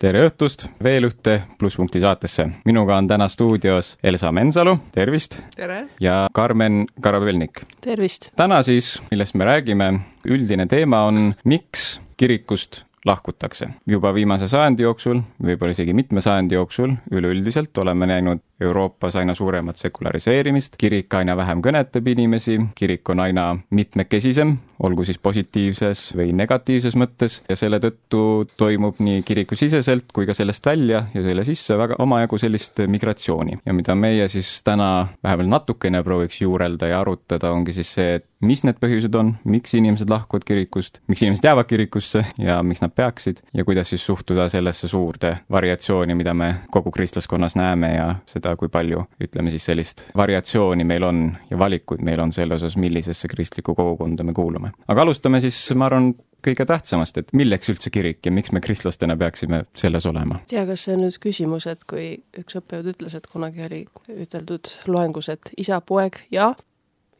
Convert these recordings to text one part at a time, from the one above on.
tere õhtust veel ühte plusspunkti saatesse. minuga on täna stuudios Elsa Mensalu, tervist! tere! ja Karmen Karabelnik. tervist! täna siis, millest me räägime, üldine teema on, miks kirikust lahkutakse. juba viimase sajandi jooksul, võib-olla isegi mitme sajandi jooksul üleüldiselt oleme näinud Euroopas aina suuremat sekulariseerimist, kirik aina vähem kõnetab inimesi, kirik on aina mitmekesisem, olgu siis positiivses või negatiivses mõttes, ja selle tõttu toimub nii kirikusiseselt kui ka sellest välja ja selle sisse väga omajagu sellist migratsiooni. ja mida meie siis täna vähemalt natukene prooviks juurelda ja arutada, ongi siis see, et mis need põhjused on, miks inimesed lahkuvad kirikust, miks inimesed jäävad kirikusse ja miks nad peaksid ja kuidas siis suhtuda sellesse suurde variatsiooni, mida me kogu kristlaskonnas näeme ja seda kui palju, ütleme siis sellist variatsiooni meil on ja valikuid meil on selle osas, millisesse kristlikku kogukonda me kuulume. aga alustame siis, ma arvan, kõige tähtsamast, et milleks üldse kirik ja miks me kristlastena peaksime selles olema? tea, kas see on nüüd küsimus, et kui üks õppejõud ütles, et kunagi oli üteldud loengus, et isa, poeg ja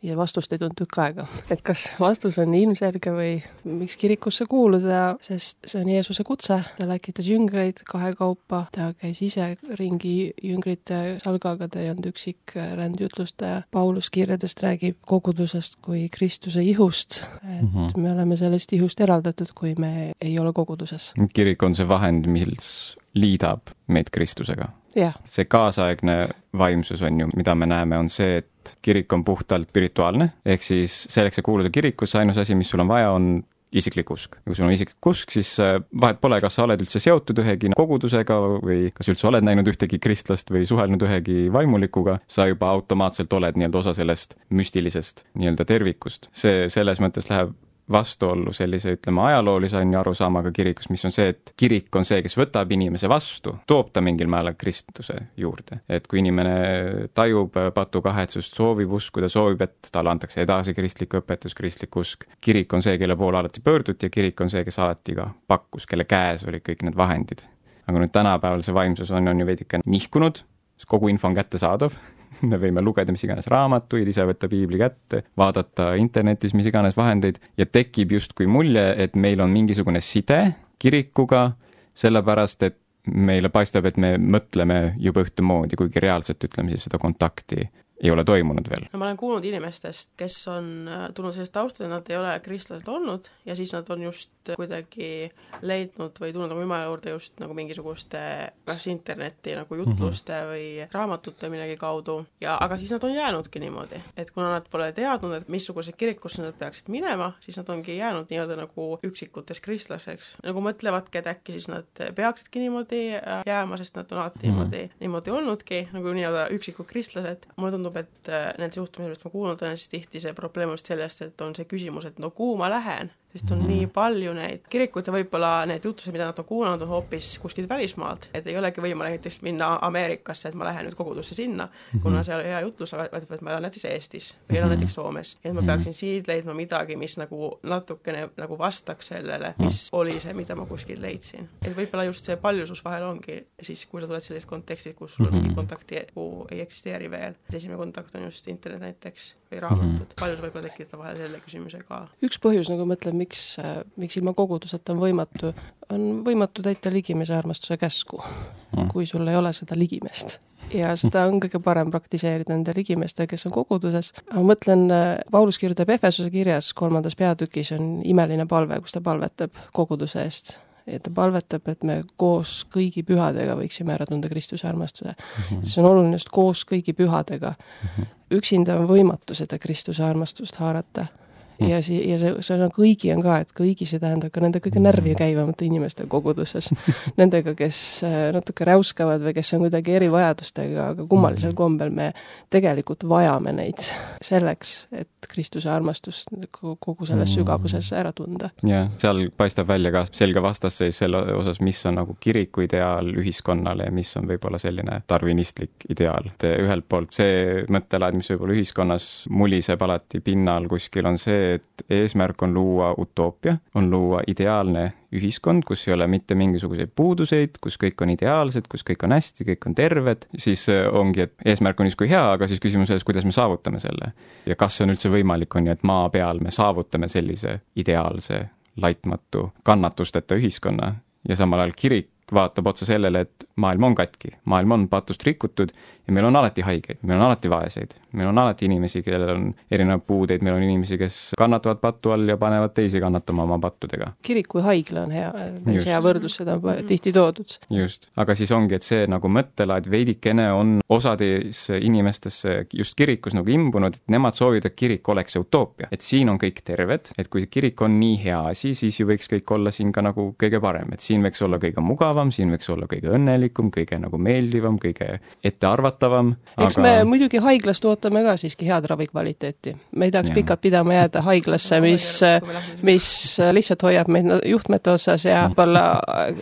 ja vastust ei tulnud tükk aega. et kas vastus on ilmselge või miks kirikusse kuuluda, sest see on Jeesuse kutse, ta läkitas jüngreid kahekaupa, ta käis ise ringi jüngrite salgaga, ta ei olnud üksik rändjutlustaja. Paulus kirjadest räägib kogudusest kui Kristuse ihust, et mm -hmm. me oleme sellest ihust eraldatud, kui me ei ole koguduses. kirik on see vahend, mis liidab meid Kristusega yeah.. see kaasaegne vaimsus on ju, mida me näeme, on see, et kirik on puhtalt spirituaalne, ehk siis selleks, et kuuluda kirikusse, ainus asi, mis sul on vaja, on isiklik usk. kui sul on isiklik usk, siis äh, vahet pole, kas sa oled üldse seotud ühegi kogudusega või kas üldse oled näinud ühtegi kristlast või suhelnud ühegi vaimulikuga, sa juba automaatselt oled nii-öelda osa sellest müstilisest nii-öelda tervikust. see selles mõttes läheb vastuollu sellise, ütleme, ajaloolise on ju arusaamaga kirikus, mis on see, et kirik on see, kes võtab inimese vastu, toob ta mingil määral kristuse juurde. et kui inimene tajub patukahetsust, soovib uskuda, soovib, et talle antakse edasi kristlik õpetus, kristlik usk, kirik on see, kelle poole alati pöörduti ja kirik on see, kes alati ka pakkus, kelle käes olid kõik need vahendid. aga nüüd tänapäeval see vaimsus on, on ju veidike nihkunud, kogu info on kättesaadav me võime lugeda mis iganes raamatuid, ise võtta piibli kätte, vaadata internetis mis iganes vahendeid ja tekib justkui mulje, et meil on mingisugune side kirikuga, sellepärast et meile paistab, et me mõtleme juba ühtemoodi, kuigi reaalselt ütleme siis seda kontakti ei ole toimunud veel? no ma olen kuulnud inimestest, kes on äh, tulnud sellisest taustast, et nad ei ole kristlased olnud ja siis nad on just kuidagi leidnud või tulnud nagu Jumala juurde just nagu mingisuguste kas interneti nagu jutluste mm -hmm. või raamatute millegi kaudu ja aga siis nad on jäänudki niimoodi, et kuna nad pole teadnud, et missuguse kirikusse nad peaksid minema, siis nad ongi jäänud nii-öelda nagu üksikuteks kristlaseks. nagu mõtlevadki, et äkki siis nad peaksidki niimoodi äh, jääma, sest nad on alati mm -hmm. niimoodi, niimoodi olnudki nagu nii-öelda üksikud kristlased. mulle tundub, tundub, et äh, nendes juhtumides, millest ma kuulnud olen, siis tihti see probleem just sellest, et on see küsimus, et no kuhu ma lähen sest on mm -hmm. nii palju neid kirikuid ja võib-olla need jutused, mida nad on kuulanud, on hoopis kuskilt välismaalt, et ei olegi võimalik näiteks minna Ameerikasse, et ma lähen nüüd kogudusse sinna mm, -hmm. kuna seal hea jutlus, vaid, ma elan näiteks Eestis või elan mm -hmm. näiteks Soomes. et ma peaksin siit leidma midagi, mis nagu natukene nagu vastaks sellele, mis oli see, mida ma kuskilt leidsin. et võib-olla just see paljusus vahel ongi siis, kui sa tuled sellisest kontekstist, kus sul mm -hmm. mingi kontakti ei eksisteeri veel, esimene kontakt on just internet näiteks või raamatud mm, -hmm. paljus võib-olla tekitada vahel selle küsimuse ka. üks põhjus, nagu mõtlen, miks, miks ilma koguduseta on võimatu, on võimatu täita ligimese armastuse käsku, mm. kui sul ei ole seda ligimest ja seda on kõige parem praktiseerida nende ligimestega, kes on koguduses. ma mõtlen, Paulus kirjutab Efesuse kirjas kolmandas peatükis on imeline palve, kus ta palvetab koguduse eest ja ta palvetab, et me koos kõigi pühadega võiksime ära tunda Kristuse armastuse mm. -hmm. see on oluline just koos kõigi pühadega mm. -hmm. üksinda on võimatu seda Kristuse armastust haarata. Ja si-, ja see, see on kõigi on ka, et kõigi, see tähendab ka nende kõige närvi käivamate inimeste koguduses. Nendega, kes äh, natuke räuskavad või kes on kuidagi erivajadustega, aga kummalisel mm. kombel me tegelikult vajame neid selleks, et Kristuse armastust kogu selles mm. sügavuses ära tunda. jah, seal paistab välja ka selge vastasseis selle osas, mis on nagu kiriku ideaal ühiskonnale ja mis on võib-olla selline tarvinistlik ideaal. et ühelt poolt see mõttelaad, mis võib-olla ühiskonnas muliseb alati pinnal kuskil, on see, et eesmärk on luua utoopia, on luua ideaalne ühiskond, kus ei ole mitte mingisuguseid puuduseid, kus kõik on ideaalsed, kus kõik on hästi, kõik on terved, siis äh, ongi, et eesmärk on justkui hea, aga siis küsimus selles, kuidas me saavutame selle. ja kas see on üldse võimalik, on ju, et maa peal me saavutame sellise ideaalse, laitmatu, kannatusteta ühiskonna ja samal ajal kirik vaatab otsa sellele, et maailm on katki, maailm on patust rikutud ja meil on alati haigeid, meil on alati vaeseid, meil on alati inimesi, kellel on erinevaid puudeid, meil on inimesi, kes kannatavad patu all ja panevad teisi kannatama oma pattudega. kirik kui haigla on hea, hea võrdlus, seda on tihti toodud. just, aga siis ongi, et see nagu mõttelaad veidikene on osadesse inimestesse just kirikus nagu imbunud, et nemad soovivad, et kirik oleks utoopia. et siin on kõik terved, et kui kirik on nii hea asi, siis ju võiks kõik olla siin ka nagu kõige parem, et siin võiks olla kõige mugavam, siin võiks olla kõige õnnelikum, kõige nagu meeldivam, kõige ettearvatavam. eks aga... me muidugi haiglast ootame ka siiski head ravikvaliteeti. me ei tahaks pikalt pidama jääda haiglasse, mis, mis lihtsalt hoiab meid juhtmete otsas ja võib-olla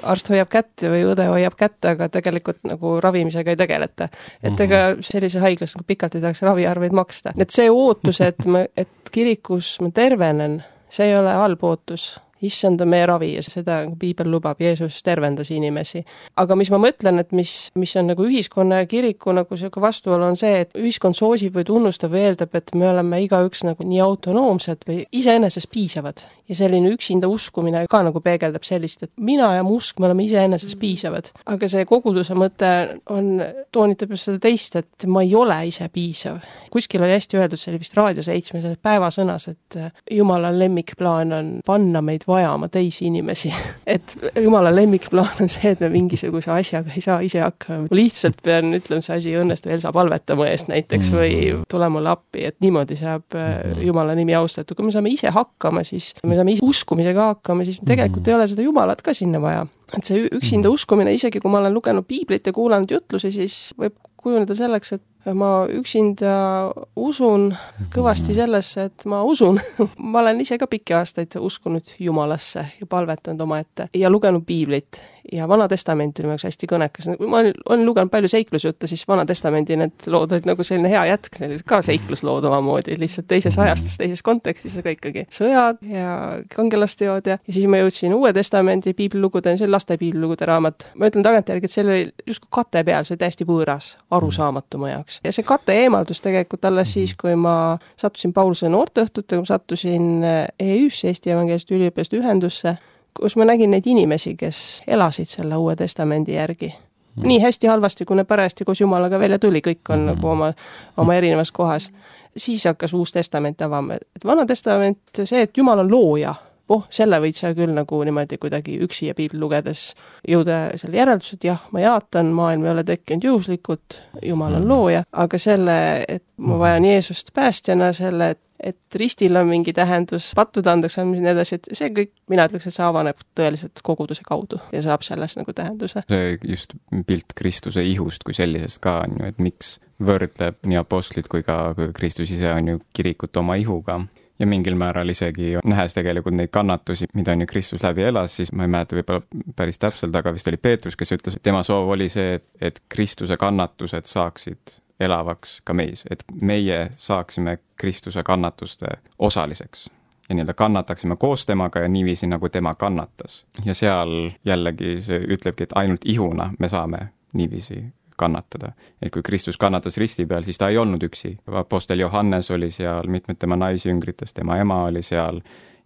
arst hoiab kätt või õde hoiab kätt, aga tegelikult nagu ravimisega ei tegeleta. et mhm. ega sellise haiglas nagu pikalt ei tahaks raviarveid maksta. et see ootus, et ma, et kirikus ma tervenen, see ei ole halb ootus issand on meie ravi ja seda piibel lubab, Jeesus tervendas inimesi. aga mis ma mõtlen, et mis, mis on nagu ühiskonna ja kiriku nagu niisugune vastuolu, on see, et ühiskond soosib või tunnustab või eeldab, et me oleme igaüks nagu nii autonoomsed või iseenesest piisavad. ja selline üksinda uskumine ka nagu peegeldab sellist, et mina ja mu usk, me oleme iseenesest piisavad. aga see koguduse mõte on, toonitab just seda teist, et ma ei ole ise piisav. kuskil oli hästi öeldud, see oli vist Raadio seitsme selles päevasõnas, et jumala lemmikplaan on panna meid vajama teisi inimesi. et jumala lemmikplaan on see, et me mingisuguse asjaga ei saa ise hakkama, lihtsalt pean ütlema, see asi ei õnnestu, Elsa palvetama eest näiteks või mm. tule mulle appi, et niimoodi saab äh, mm. jumala nimi austatud, kui me saame ise hakkama, siis me saame ise uskumisega hakkama, siis tegelikult mm. ei ole seda jumalat ka sinna vaja et see üksinda uskumine, isegi kui ma olen lugenud piiblit ja kuulanud jutlusi, siis võib kujuneda selleks, et ma üksinda usun kõvasti sellesse, et ma usun ma olen ise ka pikki aastaid uskunud Jumalasse ja palvetanud omaette ja lugenud piiblit ja Vana Testament oli minu jaoks hästi kõnekas, ma olen, olen lugenud palju seiklusjutte, siis Vana Testamendi need lood olid nagu selline hea jätk, need olid ka seikluslood omamoodi, lihtsalt teises ajastus, teises kontekstis, aga ikkagi sõjad ja kangelasteod ja, ja siis ma jõudsin Uue Testamendi piiblilugudeni, see oli laste piiblilugude raamat. ma ütlen tagantjärgi, et seal oli justkui kate peal, see oli täiesti võõras, arusaamatu mu jaoks. Ja see kate eemaldus tegelikult alles siis, kui ma sattusin Pauluse noorteõhtutega, ma sattusin EÜ-sse, Eesti Evangeelsete Üliõpilaste Ühendusse kus ma nägin neid inimesi, kes elasid selle Uue Testamendi järgi. Mm.. nii hästi halvasti, kui nad parajasti koos Jumalaga välja tuli, kõik on mm. nagu oma, oma erinevas kohas. siis hakkas Uus Testament avama, et Vana Testament, see, et Jumal on looja, oh, selle võid sa küll nagu niimoodi kuidagi üksi ja piibli lugedes jõuda selle järelduse, et jah, ma jaatan, maailm ei ole tekkinud juhuslikult, Jumal on looja, aga selle, et ma vajan Jeesust päästjana, selle, et et ristil on mingi tähendus, pattude andeks andmine ja nii edasi, et see kõik, mina ütleks, et see avaneb tõeliselt koguduse kaudu ja saab sellest nagu tähenduse. see just pilt Kristuse ihust kui sellisest ka on ju, et miks võrdleb nii apostlid kui ka, kui Kristus ise on ju kirikut oma ihuga ja mingil määral isegi nähes tegelikult neid kannatusi, mida on ju Kristus läbi elas, siis ma ei mäleta võib-olla päris täpselt, aga vist oli Peetrus, kes ütles, et tema soov oli see, et, et Kristuse kannatused saaksid elavaks ka meis, et meie saaksime Kristuse kannatuste osaliseks ja nii-öelda kannataksime koos temaga ja niiviisi, nagu tema kannatas. ja seal jällegi see ütlebki, et ainult ihuna me saame niiviisi kannatada. et kui Kristus kannatas risti peal, siis ta ei olnud üksi. Apostel Johannes oli seal, mitmed tema naisjüngritest, tema ema oli seal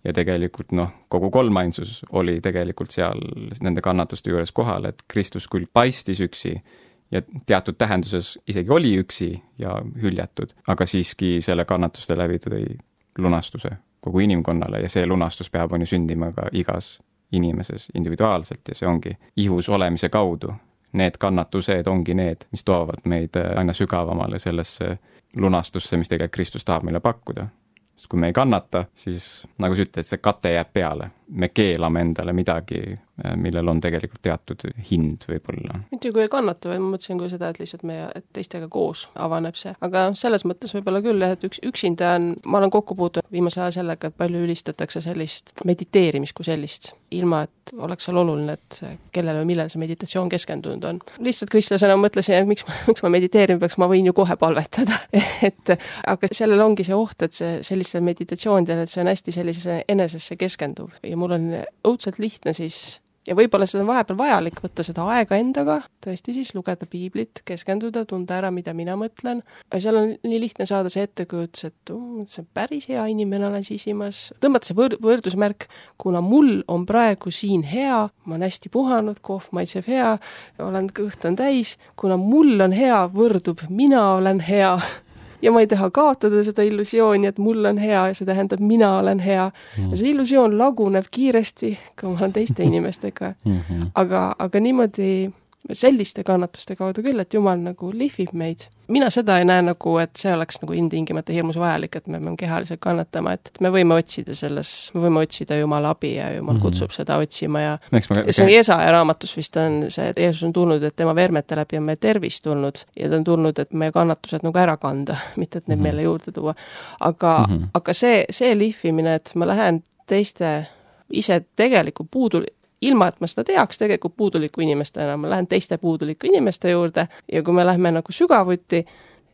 ja tegelikult noh, kogu kolmainsus oli tegelikult seal nende kannatuste juures kohal, et Kristus küll paistis üksi, ja teatud tähenduses isegi oli üksi ja hüljatud, aga siiski selle kannatuste läbi tõi lunastuse kogu inimkonnale ja see lunastus peab, on ju, sündima ka igas inimeses individuaalselt ja see ongi ihus olemise kaudu. Need kannatused ongi need, mis toovad meid aina sügavamale sellesse lunastusse, mis tegelikult Kristus tahab meile pakkuda sest kui me ei kannata, siis nagu sa ütled, see kate jääb peale. me keelame endale midagi, äh, millel on tegelikult teatud hind võib-olla. mitte kui ei kannata, vaid ma mõtlesin kui seda, et lihtsalt meie, et teistega koos avaneb see, aga selles mõttes võib-olla küll jah, et üks, üksinda on, ma olen kokku puutunud viimasel ajal sellega, et palju ülistatakse sellist mediteerimist kui sellist, ilma et oleks seal oluline, et kellele või millele see meditatsioon keskendunud on. lihtsalt kristlasena mõtlesin, et miks ma, miks ma mediteerima peaks, ma võin ju kohe palvetada et aga sellel ongi see oht, et see sellist sellistel meditatsioonidel, et see on hästi sellisesse enesesse keskenduv ja mul on õudselt lihtne siis ja võib-olla seda on vahepeal vajalik võtta seda aega endaga, tõesti siis lugeda piiblit, keskenduda, tunda ära, mida mina mõtlen. seal on nii lihtne saada see ettekujutus, et uh, see on päris hea inimene olen sisimas, tõmmata see võr-, võrdusmärk, kuna mul on praegu siin hea, ma olen hästi puhanud, kohv maitseb hea, olen, kõht on täis, kuna mul on hea, võrdub mina olen hea ja ma ei taha kaotada seda illusiooni, et mul on hea ja see tähendab, mina olen hea mm.. ja see illusioon laguneb kiiresti, kui ma olen teiste inimestega mm. -hmm. aga, aga niimoodi selliste kannatuste kaudu küll, et Jumal nagu lihvib meid. mina seda ei näe nagu, et see oleks nagu ilmtingimata hirmus vajalik, et me peame kehaliselt kannatama, et me võime otsida selles, me võime otsida Jumala abi ja Jumal mm -hmm. kutsub seda otsima ja ma... see on Jesaja raamatus vist on see, et Jeesus on tulnud, et tema vermete läbi on meie tervis tulnud ja ta on tulnud, et meie kannatused nagu ära kanda, mitte et neid mm -hmm. meile juurde tuua. aga mm, -hmm. aga see, see lihvimine, et ma lähen teiste ise tegelikult puudu, ilma et ma seda teaks, tegelikult puuduliku inimestena, ma lähen teiste puudulike inimeste juurde ja kui me lähme nagu sügavuti,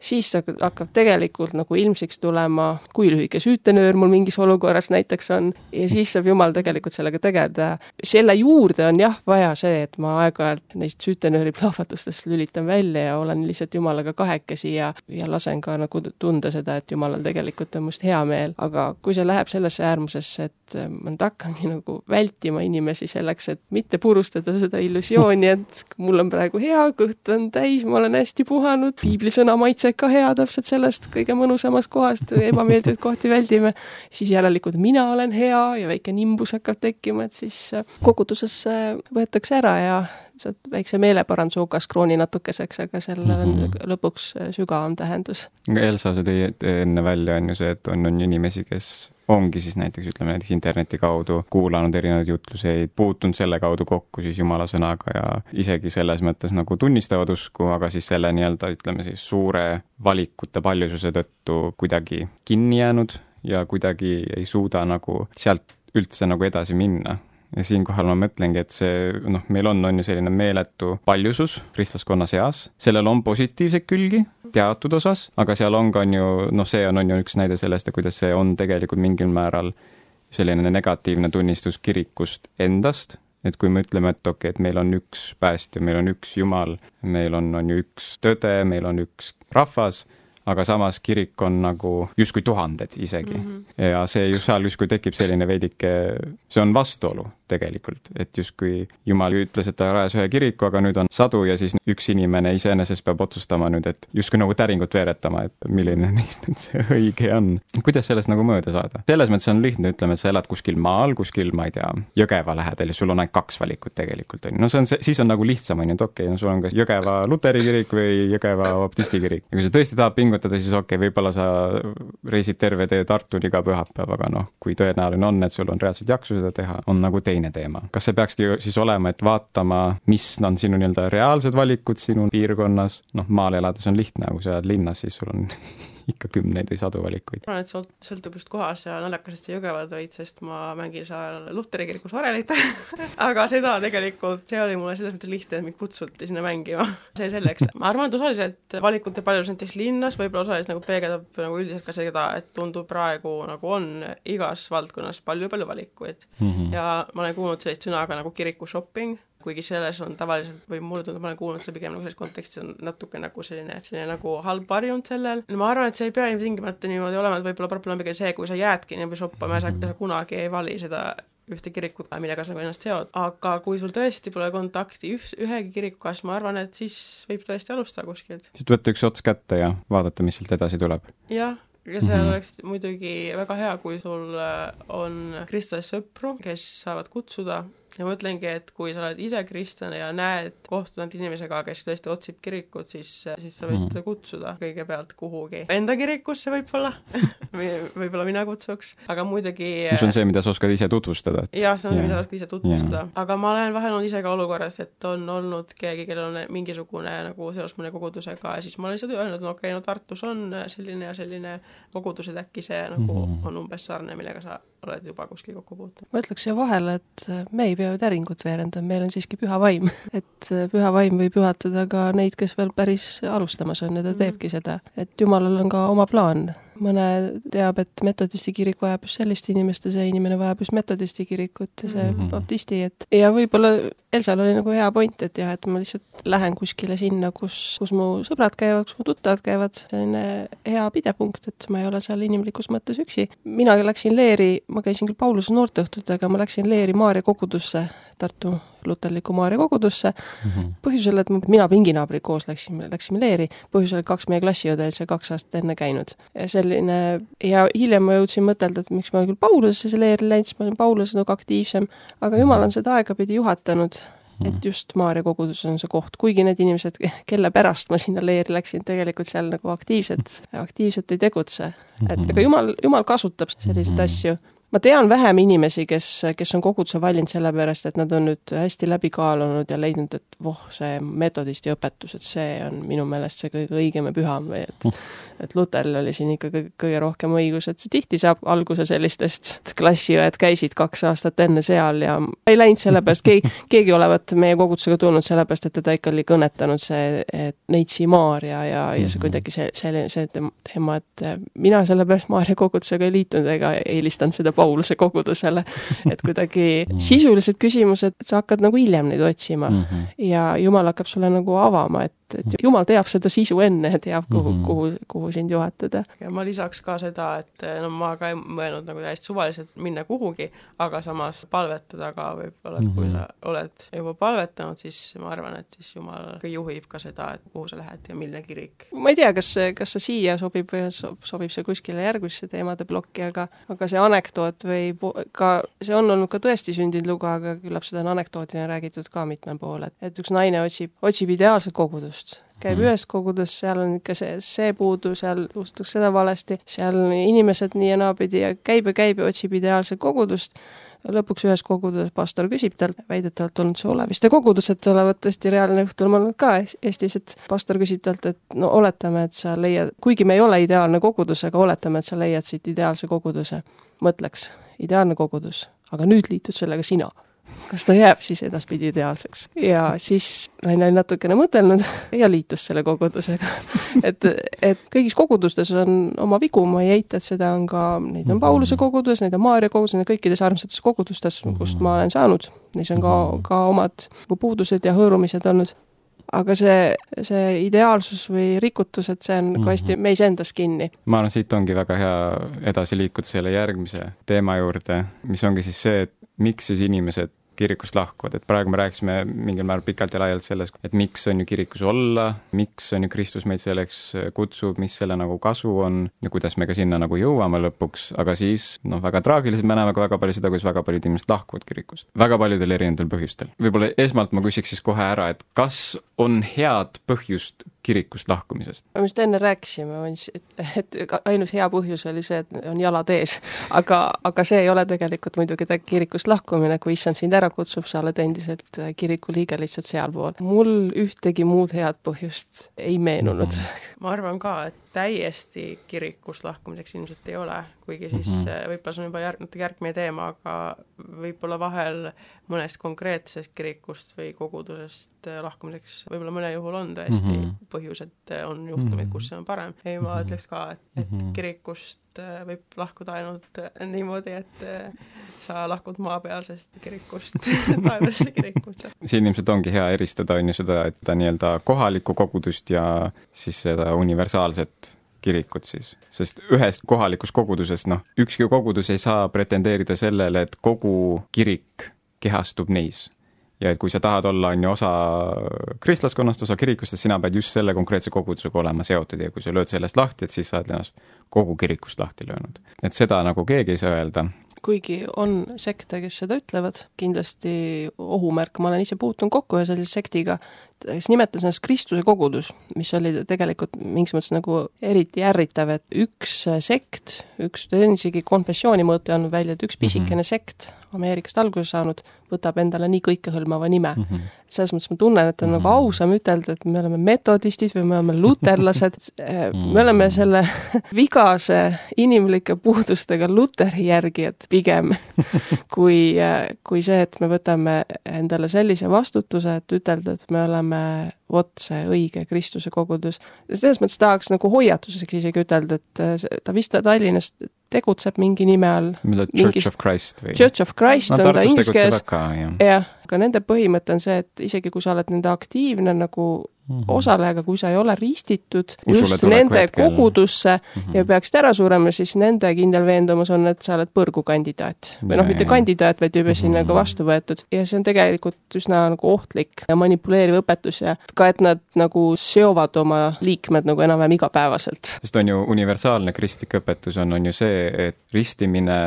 siis hakkab tegelikult nagu ilmsiks tulema, kui lühike süütenöör mul mingis olukorras näiteks on, ja siis saab Jumal tegelikult sellega tegeleda. selle juurde on jah, vaja see, et ma aeg-ajalt neist süütenööri plahvatustest lülitan välja ja olen lihtsalt Jumalaga kahekesi ja, ja lasen ka nagu tunda seda, et Jumalal tegelikult on must hea meel, aga kui see läheb sellesse äärmusesse, et ma nüüd hakkangi nagu vältima inimesi selleks, et mitte purustada seda illusiooni, et mul on praegu hea, kõht on täis, ma olen hästi puhanud, piiblisõna maitseb see ikka hea täpselt sellest kõige mõnusamast kohast, ebameeldivaid kohti väldime, siis järelikult mina olen hea ja väike nimbus hakkab tekkima, et siis äh, koguduses võetakse ära ja sealt väikse meeleparanduse okaskrooni natukeseks, aga sellel on mm -hmm. lõpuks äh, sügavam tähendus. Elsa, sa tõid enne välja, on ju see, et on, on inimesi, kes ongi siis näiteks, ütleme näiteks interneti kaudu kuulanud erinevaid jutluseid, puutunud selle kaudu kokku siis jumala sõnaga ja isegi selles mõttes nagu tunnistavad usku, aga siis selle nii-öelda ütleme siis suure valikute paljususe tõttu kuidagi kinni jäänud ja kuidagi ei suuda nagu sealt üldse nagu edasi minna ja siinkohal ma mõtlengi, et see noh, meil on, on ju selline meeletu paljusus kristlaskonna seas, sellel on positiivseid külgi teatud osas, aga seal on ka on ju noh, see on, on ju üks näide sellest, kuidas see on tegelikult mingil määral selline negatiivne tunnistus kirikust endast, et kui me ütleme, et okei okay,, et meil on üks päästja, meil on üks Jumal, meil on, on ju üks tõde, meil on üks rahvas aga samas kirik on nagu justkui tuhanded isegi mm. -hmm. ja see just seal justkui tekib selline veidike, see on vastuolu tegelikult, et justkui Jumal ütles, et ta rajas ühe kiriku, aga nüüd on sadu ja siis üks inimene iseenesest peab otsustama nüüd, et justkui nagu täringut veeretama, et milline neist nüüd see õige on. kuidas sellest nagu mööda saada? selles mõttes on lihtne, ütleme, et sa elad kuskil maal, kuskil, ma ei tea, Jõgeva lähedal ja sul on ainult kaks valikut tegelikult, on ju. no see on see, siis on nagu lihtsam, on ju, et okei okay,, no sul on kas Jõgeva luteri kirik või Jõgeva baptisti kirik. ja kui sa tõesti tahad pingutada, siis okei okay,, võib-olla sa reisid terve tee Tartuni iga pühapäev, aga noh, kui tõenäoline on, et sul on reaalselt jaksu seda teha, on nagu teine teema. kas see peakski siis olema, et vaatama, mis on sinu nii-öelda reaalsed valikud sinu piirkonnas, noh, maal elades on lihtne, kui sa elad linnas, siis sul on ikka kümneid või sadu valikuid. ma arvan, et sõlt-, sõltub just kohast ja naljakas, et sa Jõgevat tõid, sest ma mängin seal Luteri kirikus orelit aga seda tegelikult, see oli mulle selles mõttes lihtne, et mind kutsuti sinna mängima. see selleks. ma arvan, et osaliselt valikute paljus näiteks linnas võib-olla osaliselt nagu peegeldab nagu üldiselt ka seda, et tundub praegu nagu on igas valdkonnas palju-palju valikuid mm. -hmm. ja ma olen kuulnud sellist sõna ka nagu kiriku shopping kuigi selles on tavaliselt või mulle tundub, ma olen kuulnud seda pigem nagu selles kontekstis on natuke nagu selline, selline nagu halb varjund sellel. no ma arvan, et see ei pea ilmtingimata niimoodi olema, et võib-olla probleem on pigem see, kui sa jäädki niimoodi shoppama ja sa, sa kunagi ei vali seda ühte kirikut, millega sa nagu ennast seod, aga kui sul tõesti pole kontakti üh-, ühegi kirikuga, siis ma arvan, et siis võib tõesti alustada kuskilt. siis võtta üks ots kätte ja vaadata, mis sealt edasi tuleb. jah, ja see mm -hmm. oleks muidugi väga hea, kui sul on kristlaste sõpru, kes saavad kutsuda ja ma mõtlengi, et kui sa oled ise kristlane ja näed, kohtud ainult inimesega, kes tõesti otsib kirikut, siis, siis sa võid mm. kutsuda kõigepealt kuhugi enda kirikusse võib-olla võib-olla mina kutsuks, aga muidugi mis on see, mida sa oskad ise tutvustada et...? jah, see on yeah., mida sa oskad ise tutvustada yeah., aga ma olen vahel olnud ise ka olukorras, et on olnud keegi, kellel on mingisugune nagu seos mõne kogudusega ja siis ma olen lihtsalt öelnud, no okei okay,, no Tartus on selline ja selline kogudus, et äkki see nagu mm -hmm. on umbes sarnane, millega sa oled juba kuskil kokku puutunud. ma ütleks siia vahele, et me ei pea ju täringut veerendama, meil on siiski püha vaim. et püha vaim võib juhatada ka neid, kes veel päris alustamas on ja ta mm. teebki seda. et Jumalal on ka oma plaan mõne teab, et metodisti kirik vajab just sellist inimest ja see inimene vajab just metodisti kirikut ja see mm -hmm. baptisti, et ja võib-olla Elsal oli nagu hea point, et jah, et ma lihtsalt lähen kuskile sinna, kus, kus mu sõbrad käivad, kus mu tuttavad käivad, selline hea pidepunkt, et ma ei ole seal inimlikus mõttes üksi. mina läksin Leeri, ma käisin küll Pauluse noorteõhtutega, ma läksin Leeri Maarja kogudusse Tartu luterliku Maarja kogudusse mm -hmm. põhjusel, et mina pinginaabrid koos läksime, läksime Leeri, põhjusel, kaks meie klassiõde olid seal kaks aastat enne käinud. ja selline, ja hiljem ma jõudsin mõtelda, et miks ma küll Paulusesse Leeri läinud, siis ma olin Pauluses nagu aktiivsem, aga jumal on seda aegapidi juhatanud et mhm. just Maarja kogudus on see koht, kuigi need inimesed, kelle pärast ma sinna leeri läksin, tegelikult seal nagu aktiivselt, aktiivselt ei tegutse. et ega jumal, jumal kasutab selliseid mhm. asju ma tean vähem inimesi, kes, kes on koguduse valinud sellepärast, et nad on nüüd hästi läbi kaalunud ja leidnud, et voh, see metodisti õpetus, et see on minu meelest see kõige õigem ja püham või et et Luteril oli siin ikka kõige, kõige rohkem õigus, et see tihti saab alguse sellistest, klassiõed käisid kaks aastat enne seal ja ei läinud sellepärast, keegi, keegi olevat meie kogudusega tulnud sellepärast, et teda ikka oli kõnetanud see, et Neitsi Maarja ja, ja see mhm. kuidagi see, selline, see teema, et mina sellepärast Maarja kogudusega ei liitunud ega eelistanud seda Pauluse kogudusele. et kuidagi mm. sisulised küsimused, sa hakkad nagu hiljem neid otsima mm -hmm. ja Jumal hakkab sulle nagu avama, et, et Jumal teab seda sisu enne ja teab, kuhu mm, -hmm. kuhu, kuhu sind juhatada. ja ma lisaks ka seda, et no ma ka ei mõelnud nagu täiesti suvaliselt minna kuhugi, aga samas palvetada ka võib-olla, et mm -hmm. kui mhm. sa oled juba palvetanud, siis ma arvan, et siis Jumal juhib ka seda, et kuhu sa lähed ja milline kirik. ma ei tea, kas see, kas see siia sobib või sobib see kuskile järgmisse teemade plokki, aga, aga see anekdoot, anekdoot või ka, see on olnud ka tõesti sündinud lugu, aga küllap seda on anekdootina räägitud ka mitmel pool, et, et üks naine otsib, otsib ideaalset kogudust käib mm. ühes kogudus, seal on ikka see, see puudu, seal usutakse seda valesti, seal inimesed nii ja naapidi ja käib ja käib ja otsib ideaalset kogudust lõpuks ühes koguduses pastor küsib talt, väidetavalt olnud see Oleviste kogudus, et olevat tõesti reaalne juhtum olnud ka Eestis, et pastor küsib talt, et no oletame, et sa leiad, kuigi me ei ole ideaalne kogudus, aga oletame, et sa leiad siit ideaalse koguduse. Mõtleks, ideaalne kogudus, aga nüüd liitud sellega sina. Kas ta jääb siis edaspidi ideaalseks. ja siis naine oli natukene mõtelnud ja liitus selle kogudusega. et, et kõigis kogudustes on oma vigu, ma ei eita, et seda on ka, neid on Pauluse kogudus, neid on Maarja kogudus, neid kõikides armsates kogudustes, kust ma olen saanud, neis on ka, ka omad puudused ja hõõrumised olnud aga see, see ideaalsus või rikutus, et see on nagu hästi mhm. meis endas kinni. ma arvan, siit ongi väga hea edasi liikuda selle järgmise teema juurde, mis ongi siis see, et miks siis inimesed kirikust lahkuvad, et praegu me rääkisime mingil määral pikalt ja laialt sellest, et miks on ju kirikus olla, miks on ju Kristus meid selleks kutsub, mis selle nagu kasu on ja kuidas me ka sinna nagu jõuame lõpuks, aga siis noh, väga traagiliselt me näeme ka väga palju seda, kuidas väga paljud inimesed lahkuvad kirikust. väga paljudel erinevatel põhjustel. võib-olla esmalt ma küsiks siis kohe ära, et kas on head põhjust kirikust lahkumisest? me just enne rääkisime, et, et ainus hea põhjus oli see, et on jalad ees. aga, aga see ei ole tegelikult muidugi kirikust lahkumine, kui issand sind ära kutsub, sa oled endiselt kiriku liige lihtsalt sealpool. mul ühtegi muud head põhjust ei meenunud mm. -hmm. ma arvan ka, et täiesti kirikust lahkumiseks ilmselt ei ole, kuigi siis mm -hmm. võib-olla see on juba järg-, natuke järgmine teema, aga võib-olla vahel mõnest konkreetsest kirikust või kogudusest äh, lahkumiseks võib-olla mõnel juhul on tõesti mm -hmm. põhjus, et äh, on juhtumeid, mhm. kus see on parem. ei, ma mhm. ütleks ka, et, et -hmm. kirikust võib lahkuda ainult niimoodi, et sa lahkud maapealsest kirikust taevasse kirikusse. siin ilmselt ongi hea eristada, on ju, seda, et nii-öelda kohalikku kogudust ja siis seda universaalset kirikut siis, sest ühest kohalikust kogudusest, noh, ükski kogudus ei saa pretendeerida sellele, et kogu kirik kehastub neis. Ja et kui sa tahad olla, on ju, osa kristlaskonnast, osa kirikust, siis sina pead just selle konkreetse kogudusega olema seotud. Ja kui sa lööd sellest lahti, et siis sa oled ennast kogu kirikust lahti löönud. et seda nagu keegi ei saa öelda, kuigi on sekte, kes seda ütlevad, kindlasti ohumärk, ma olen ise puutunud kokku ühe sellise sektiga, kes nimetas ennast Kristuse kogudus, mis oli tegelikult mingis mõttes nagu eriti ärritav, et üks sekt, üks, on isegi konfessiooni mõõtu andnud välja, et üks pisikene mm -hmm. sekt Ameerikast alguse saanud, võtab endale nii kõikehõlmava nime mm. -hmm. selles mõttes ma tunnen, et on mm -hmm. nagu mhm. ausam ütelda, et me oleme metodistid või me oleme luterlased mm, -hmm. me oleme selle vigase inimlike puudustega luteri järgijad pigem kui, kui see, et me võtame endale sellise vastutuse, et ütelda, et me oleme oleme vot see õige Kristuse kogudus. selles mõttes tahaks nagu hoiatuseks isegi ütelda, et äh, ta vist Tallinnas tegutseb mingi nime all. Church of Christ või? Church of Christ no, on ta inglise keeles. jah ja,, aga nende põhimõte on see, et isegi kui sa oled nende aktiivne nagu mm -hmm. osalejaga, kui sa ei ole ristitud Usule just nende hetkel. kogudusse mm -hmm. ja peaksid ära surema, siis nende kindel veendumus on, et sa oled põrgukandidaat. või noh, mitte kandidaat, vaid juba sinna ka vastu võetud. ja see on tegelikult üsna nagu ohtlik ja manipuleeriv õpetus ja ka, et nad nagu seovad oma liikmed nagu enam-vähem igapäevaselt. sest on ju universaalne kristlik õpetus on, on ju see, et ristimine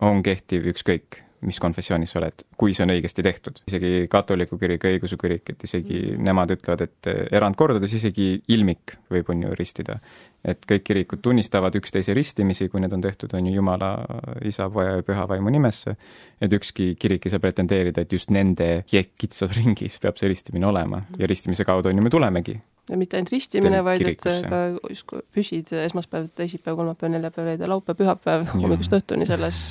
on kehtiv ükskõik mis konfessioonis sa oled, kui see on õigesti tehtud. isegi katoliku kirik, õigeusu kirik, et isegi mm. nemad ütlevad, et erandkordades isegi ilmik võib, on ju, ristida. et kõik kirikud tunnistavad üksteise ristimisi, kui need on tehtud, on ju, Jumala, Isa, Poja ja Püha Vaimu nimesse, et ükski kirik ei saa pretendeerida, et just nende kitsas ringis peab see ristimine olema ja ristimise kaudu on ju me tulemegi mitte ainult ristimine, vaid et ka justkui püsid esmaspäev, teisipäev, kolmapäev, neljapäev, reede, laupäev, pühapäev hommikust õhtuni selles,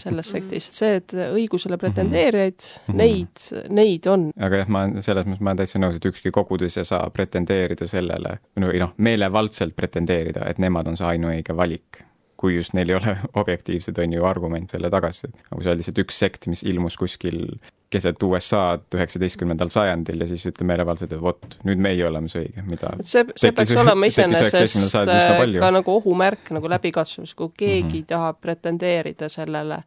selles sektis. see, et õigusele pretendeerijaid mm, -hmm. neid, neid on. aga jah, ma selles mõttes, ma olen täitsa nõus, et ükski kogudus ei saa pretendeerida sellele, või noh, meelevaldselt pretendeerida, et nemad on see ainuõige valik kui just neil ei ole objektiivsed, on ju, argument selle tagasi. nagu see oli lihtsalt üks sekt, mis ilmus kuskil keset USA-d üheksateistkümnendal sajandil ja siis ütleb meelevaldselt, et vot, nüüd meie oleme see õige, mida et see, see peaks olema iseenesest ka nagu ohumärk, nagu läbikatsuvus, kui keegi mm -hmm. tahab pretendeerida sellele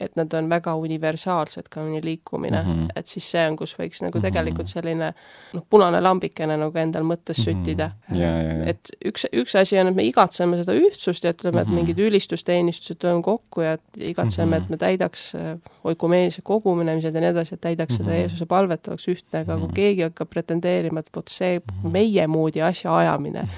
et nad on väga universaalsed, ka mõni liikumine mm, -hmm. et siis see on, kus võiks nagu mhm. tegelikult selline noh, punane lambikene nagu endal mõttes mhm. süttida mm. -hmm. Yeah, yeah, yeah. et üks, üks asi on, et me igatseme seda ühtsust ja ütleme, et -hmm. mingid ülistusteenistused tuleme kokku ja igatseme -hmm. et me täidaks äh, oikumeenise kogunemised ja nii edasi, et täidaks -hmm. seda mhm. Jeesuse palvet, oleks ühtne, aga kui keegi hakkab pretendeerima, et vot see meie moodi asja ajamine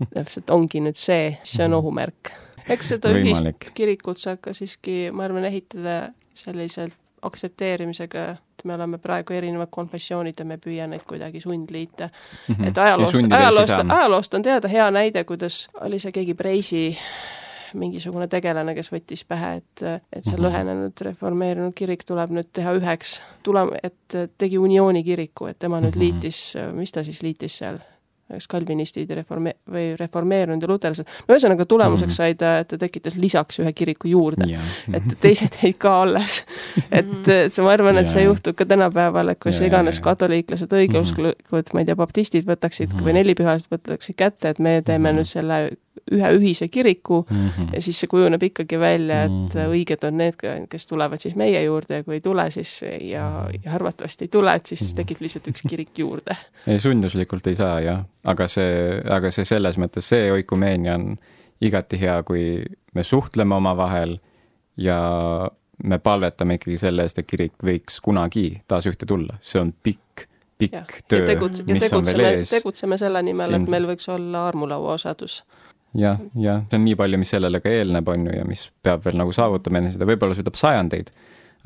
täpselt ongi nüüd see, see on ohumärk eks seda Võimalik. ühist kirikut saab ka siiski, ma arvan, ehitada selliselt aktsepteerimisega, et me oleme praegu erinevad konfessioonid ja me püüa neid kuidagi sundliita mm. -hmm. et ajaloost, ajaloost, ajaloost on teada hea näide, kuidas oli see keegi Preisi mingisugune tegelane, kes võttis pähe, et, et see -hmm. lõhenenud reformeerunud kirik tuleb nüüd teha üheks, tule-, et tegi uniooni kiriku, et tema nüüd -hmm. liitis, mis ta siis liitis seal, eks kalvinistid reforme- või reformeerunud ja luterlased, no ühesõnaga tulemuseks mm -hmm. sai ta, et ta tekitas lisaks ühe kiriku juurde yeah., et teised jäid ka alles. et see, ma arvan, et see juhtub ka tänapäeval, et kui yeah, iganes yeah. katoliiklased, õigeusklikud mm, -hmm. ma ei tea, baptistid võtaksid mm -hmm. või nelipühased võtaksid kätte, et me teeme mm -hmm. nüüd selle ühe ühise kiriku mm -hmm. ja siis see kujuneb ikkagi välja, et mm -hmm. õiged on need, kes tulevad siis meie juurde ja kui ei tule, siis ja, ja arvatavasti ei tule, et siis mm -hmm. tekib lihtsalt üks kirik juurde. ei, sunduslikult ei saa jah, aga see, aga see selles mõttes, see oikumeenia on igati hea, kui me suhtleme omavahel ja me palvetame ikkagi selle eest, et kirik võiks kunagi taas ühte tulla, see on pikk pikk ja, töö, mis on veel ees. tegutseme selle nimel, et meil võiks olla armulaua osadus jah, jah, see on nii palju, mis sellele ka eelneb, on ju, ja mis peab veel nagu saavutama enne seda, võib-olla see võtab sajandeid,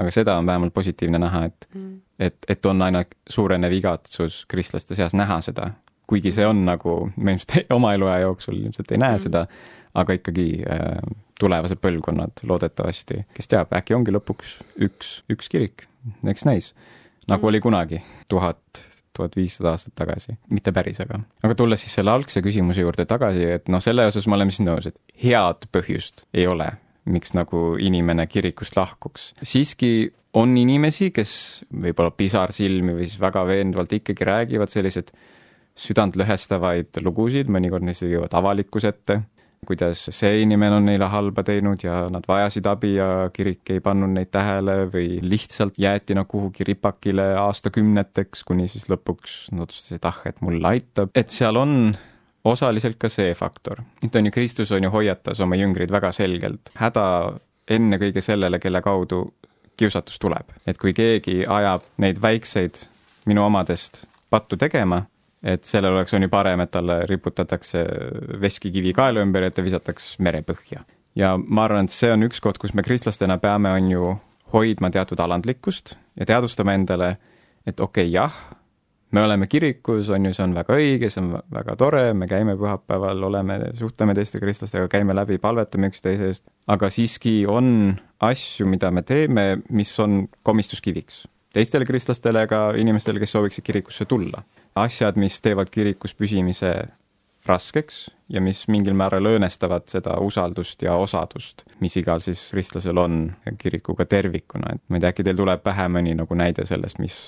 aga seda on vähemalt positiivne näha, et mm. et, et on aina suurenev igatsus kristlaste seas näha seda, kuigi see on nagu, me ilmselt oma eluaja jooksul ilmselt ei näe mm. seda, aga ikkagi äh, tulevased põlvkonnad loodetavasti, kes teab, äkki ongi lõpuks üks, üks kirik, eks näis. nagu mm. oli kunagi, tuhat tuhat viissada aastat tagasi, mitte päris, aga. aga tulles siis selle algse küsimuse juurde tagasi, et noh, selle osas me oleme siis nõus, et head põhjust ei ole, miks nagu inimene kirikust lahkuks. siiski on inimesi, kes võib-olla pisarsilmi või siis väga veenduvalt ikkagi räägivad selliseid südantlõhestavaid lugusid, mõnikord neist jõuavad avalikkuse ette kuidas see inimene on neile halba teinud ja nad vajasid abi ja kirik ei pannud neid tähele või lihtsalt jäeti nad kuhugi ripakile aastakümneteks, kuni siis lõpuks nad otsustasid, ah, et mulle aitab, et seal on osaliselt ka see faktor. et on ju, Kristus on ju hoiatas oma jüngreid väga selgelt, häda ennekõike sellele, kelle kaudu kiusatus tuleb. et kui keegi ajab neid väikseid minu omadest pattu tegema, et sellel oleks, on ju parem, et talle riputatakse veskikivi kaela ümber ja ta visataks merepõhja. ja ma arvan, et see on üks koht, kus me kristlastena peame, on ju, hoidma teatud alandlikkust ja teadvustama endale, et okei okay,, jah, me oleme kirikus, on ju, see on väga õige, see on väga tore, me käime pühapäeval, oleme, suhtleme teiste kristlastega, käime läbi, palvetame üksteise eest, aga siiski on asju, mida me teeme, mis on komistuskiviks teistele kristlastele ega inimestele, kes sooviksid kirikusse tulla. asjad, mis teevad kirikus püsimise raskeks ja mis mingil määral õõnestavad seda usaldust ja osadust, mis igal siis kristlasel on kirikuga tervikuna, et ma ei tea, äkki teil tuleb pähe mõni nagu näide sellest, mis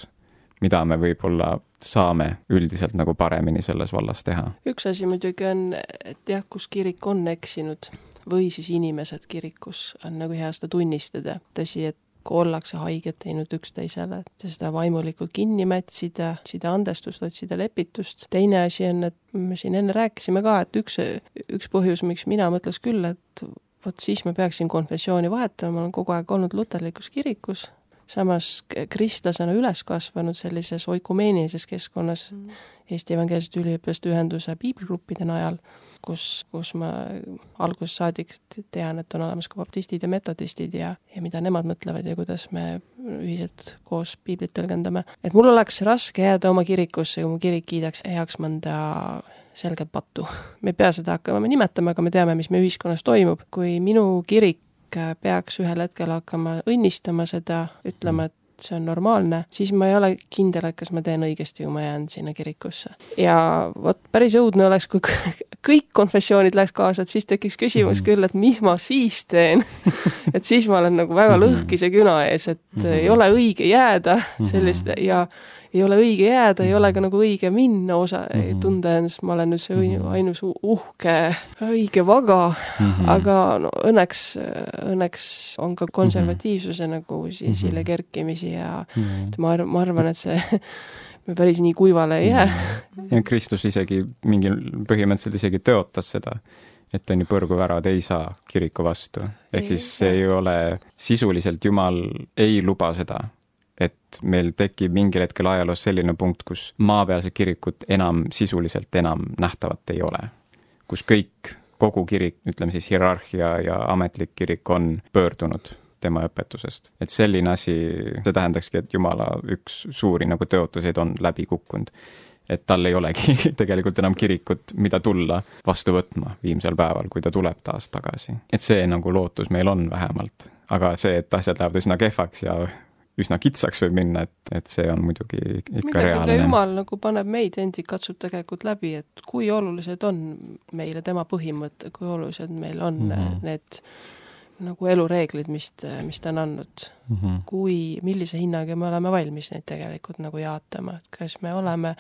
mida me võib-olla saame üldiselt nagu paremini selles vallas teha? üks asi muidugi on, et jah, kus kirik on eksinud või siis inimesed kirikus, on nagu hea seda tunnistada. tõsi, et kui ollakse haiget teinud üksteisele, et seda vaimulikult kinni mätsida, otsida andestust, otsida lepitust. teine asi on, et me siin enne rääkisime ka, et üks, üks põhjus, miks mina mõtles küll, et vot siis ma peaksin konfessiooni vahetama, ma olen kogu aeg olnud luterlikus kirikus, samas kristlasena üles kasvanud sellises oikumeenilises keskkonnas mm. Eesti Evangeelsete Üliõpilaste Ühenduse piibligruppide najal, kus, kus ma algusest saadik tean, et on olemas ka baptistid ja metodistid ja, ja mida nemad mõtlevad ja kuidas me ühiselt koos piiblit tõlgendame. et mul oleks raske jääda oma kirikusse, kui mu kirik kiidaks heaks mõnda selget pattu. me ei pea seda hakkama nimetama, aga me teame, mis meie ühiskonnas toimub. kui minu kirik peaks ühel hetkel hakkama õnnistama seda, ütlema, et see on normaalne, siis ma ei ole kindel, et kas ma teen õigesti, kui ma jään sinna kirikusse. ja vot päris õudne oleks, kui kõik konfessioonid läheks kaasa, et siis tekiks küsimus mhm. küll, et mis ma siis teen et siis ma olen nagu väga mhm. lõhkise küna ees, et ei ole õige jääda selliste ja ei ole õige jääda, ei ole ka nagu õige minna osa mm, -hmm. tunda ennast, ma olen nüüd see mm -hmm. ainus uhke õige vaga mm, -hmm. aga no õnneks, õnneks on ka konservatiivsuse mm -hmm. nagu esile mhm. kerkimisi ja mm -hmm. ma arvan, ma arvan, et see me päris nii kuivale ei jää. ja Kristus isegi mingil, põhimõtteliselt isegi tõotas seda, et on ju põrguvärad ei saa kiriku vastu. ehk siis see ei ole, sisuliselt Jumal ei luba seda, et meil tekib mingil hetkel ajaloos selline punkt, kus maapealset kirikut enam sisuliselt enam nähtavat ei ole. kus kõik, kogu kirik, ütleme siis hierarhia ja ametlik kirik on pöördunud tema õpetusest. et selline asi, see tähendakski, et Jumala üks suuri nagu tõotuseid on läbi kukkunud. et tal ei olegi tegelikult enam kirikut, mida tulla vastu võtma viimsel päeval, kui ta tuleb taas tagasi. et see nagu lootus meil on vähemalt, aga see, et asjad lähevad üsna kehvaks ja üsna kitsaks võib minna, et, et see on muidugi ikka Midagi reaalne. jumal nagu paneb meid endid, katsub tegelikult läbi, et kui olulised on meile tema põhimõtted, kui olulised meil on mm -hmm. need nagu elureeglid, mis, mis ta on andnud mm. -hmm. kui, millise hinnaga me oleme valmis neid tegelikult nagu jaatama, et kas me oleme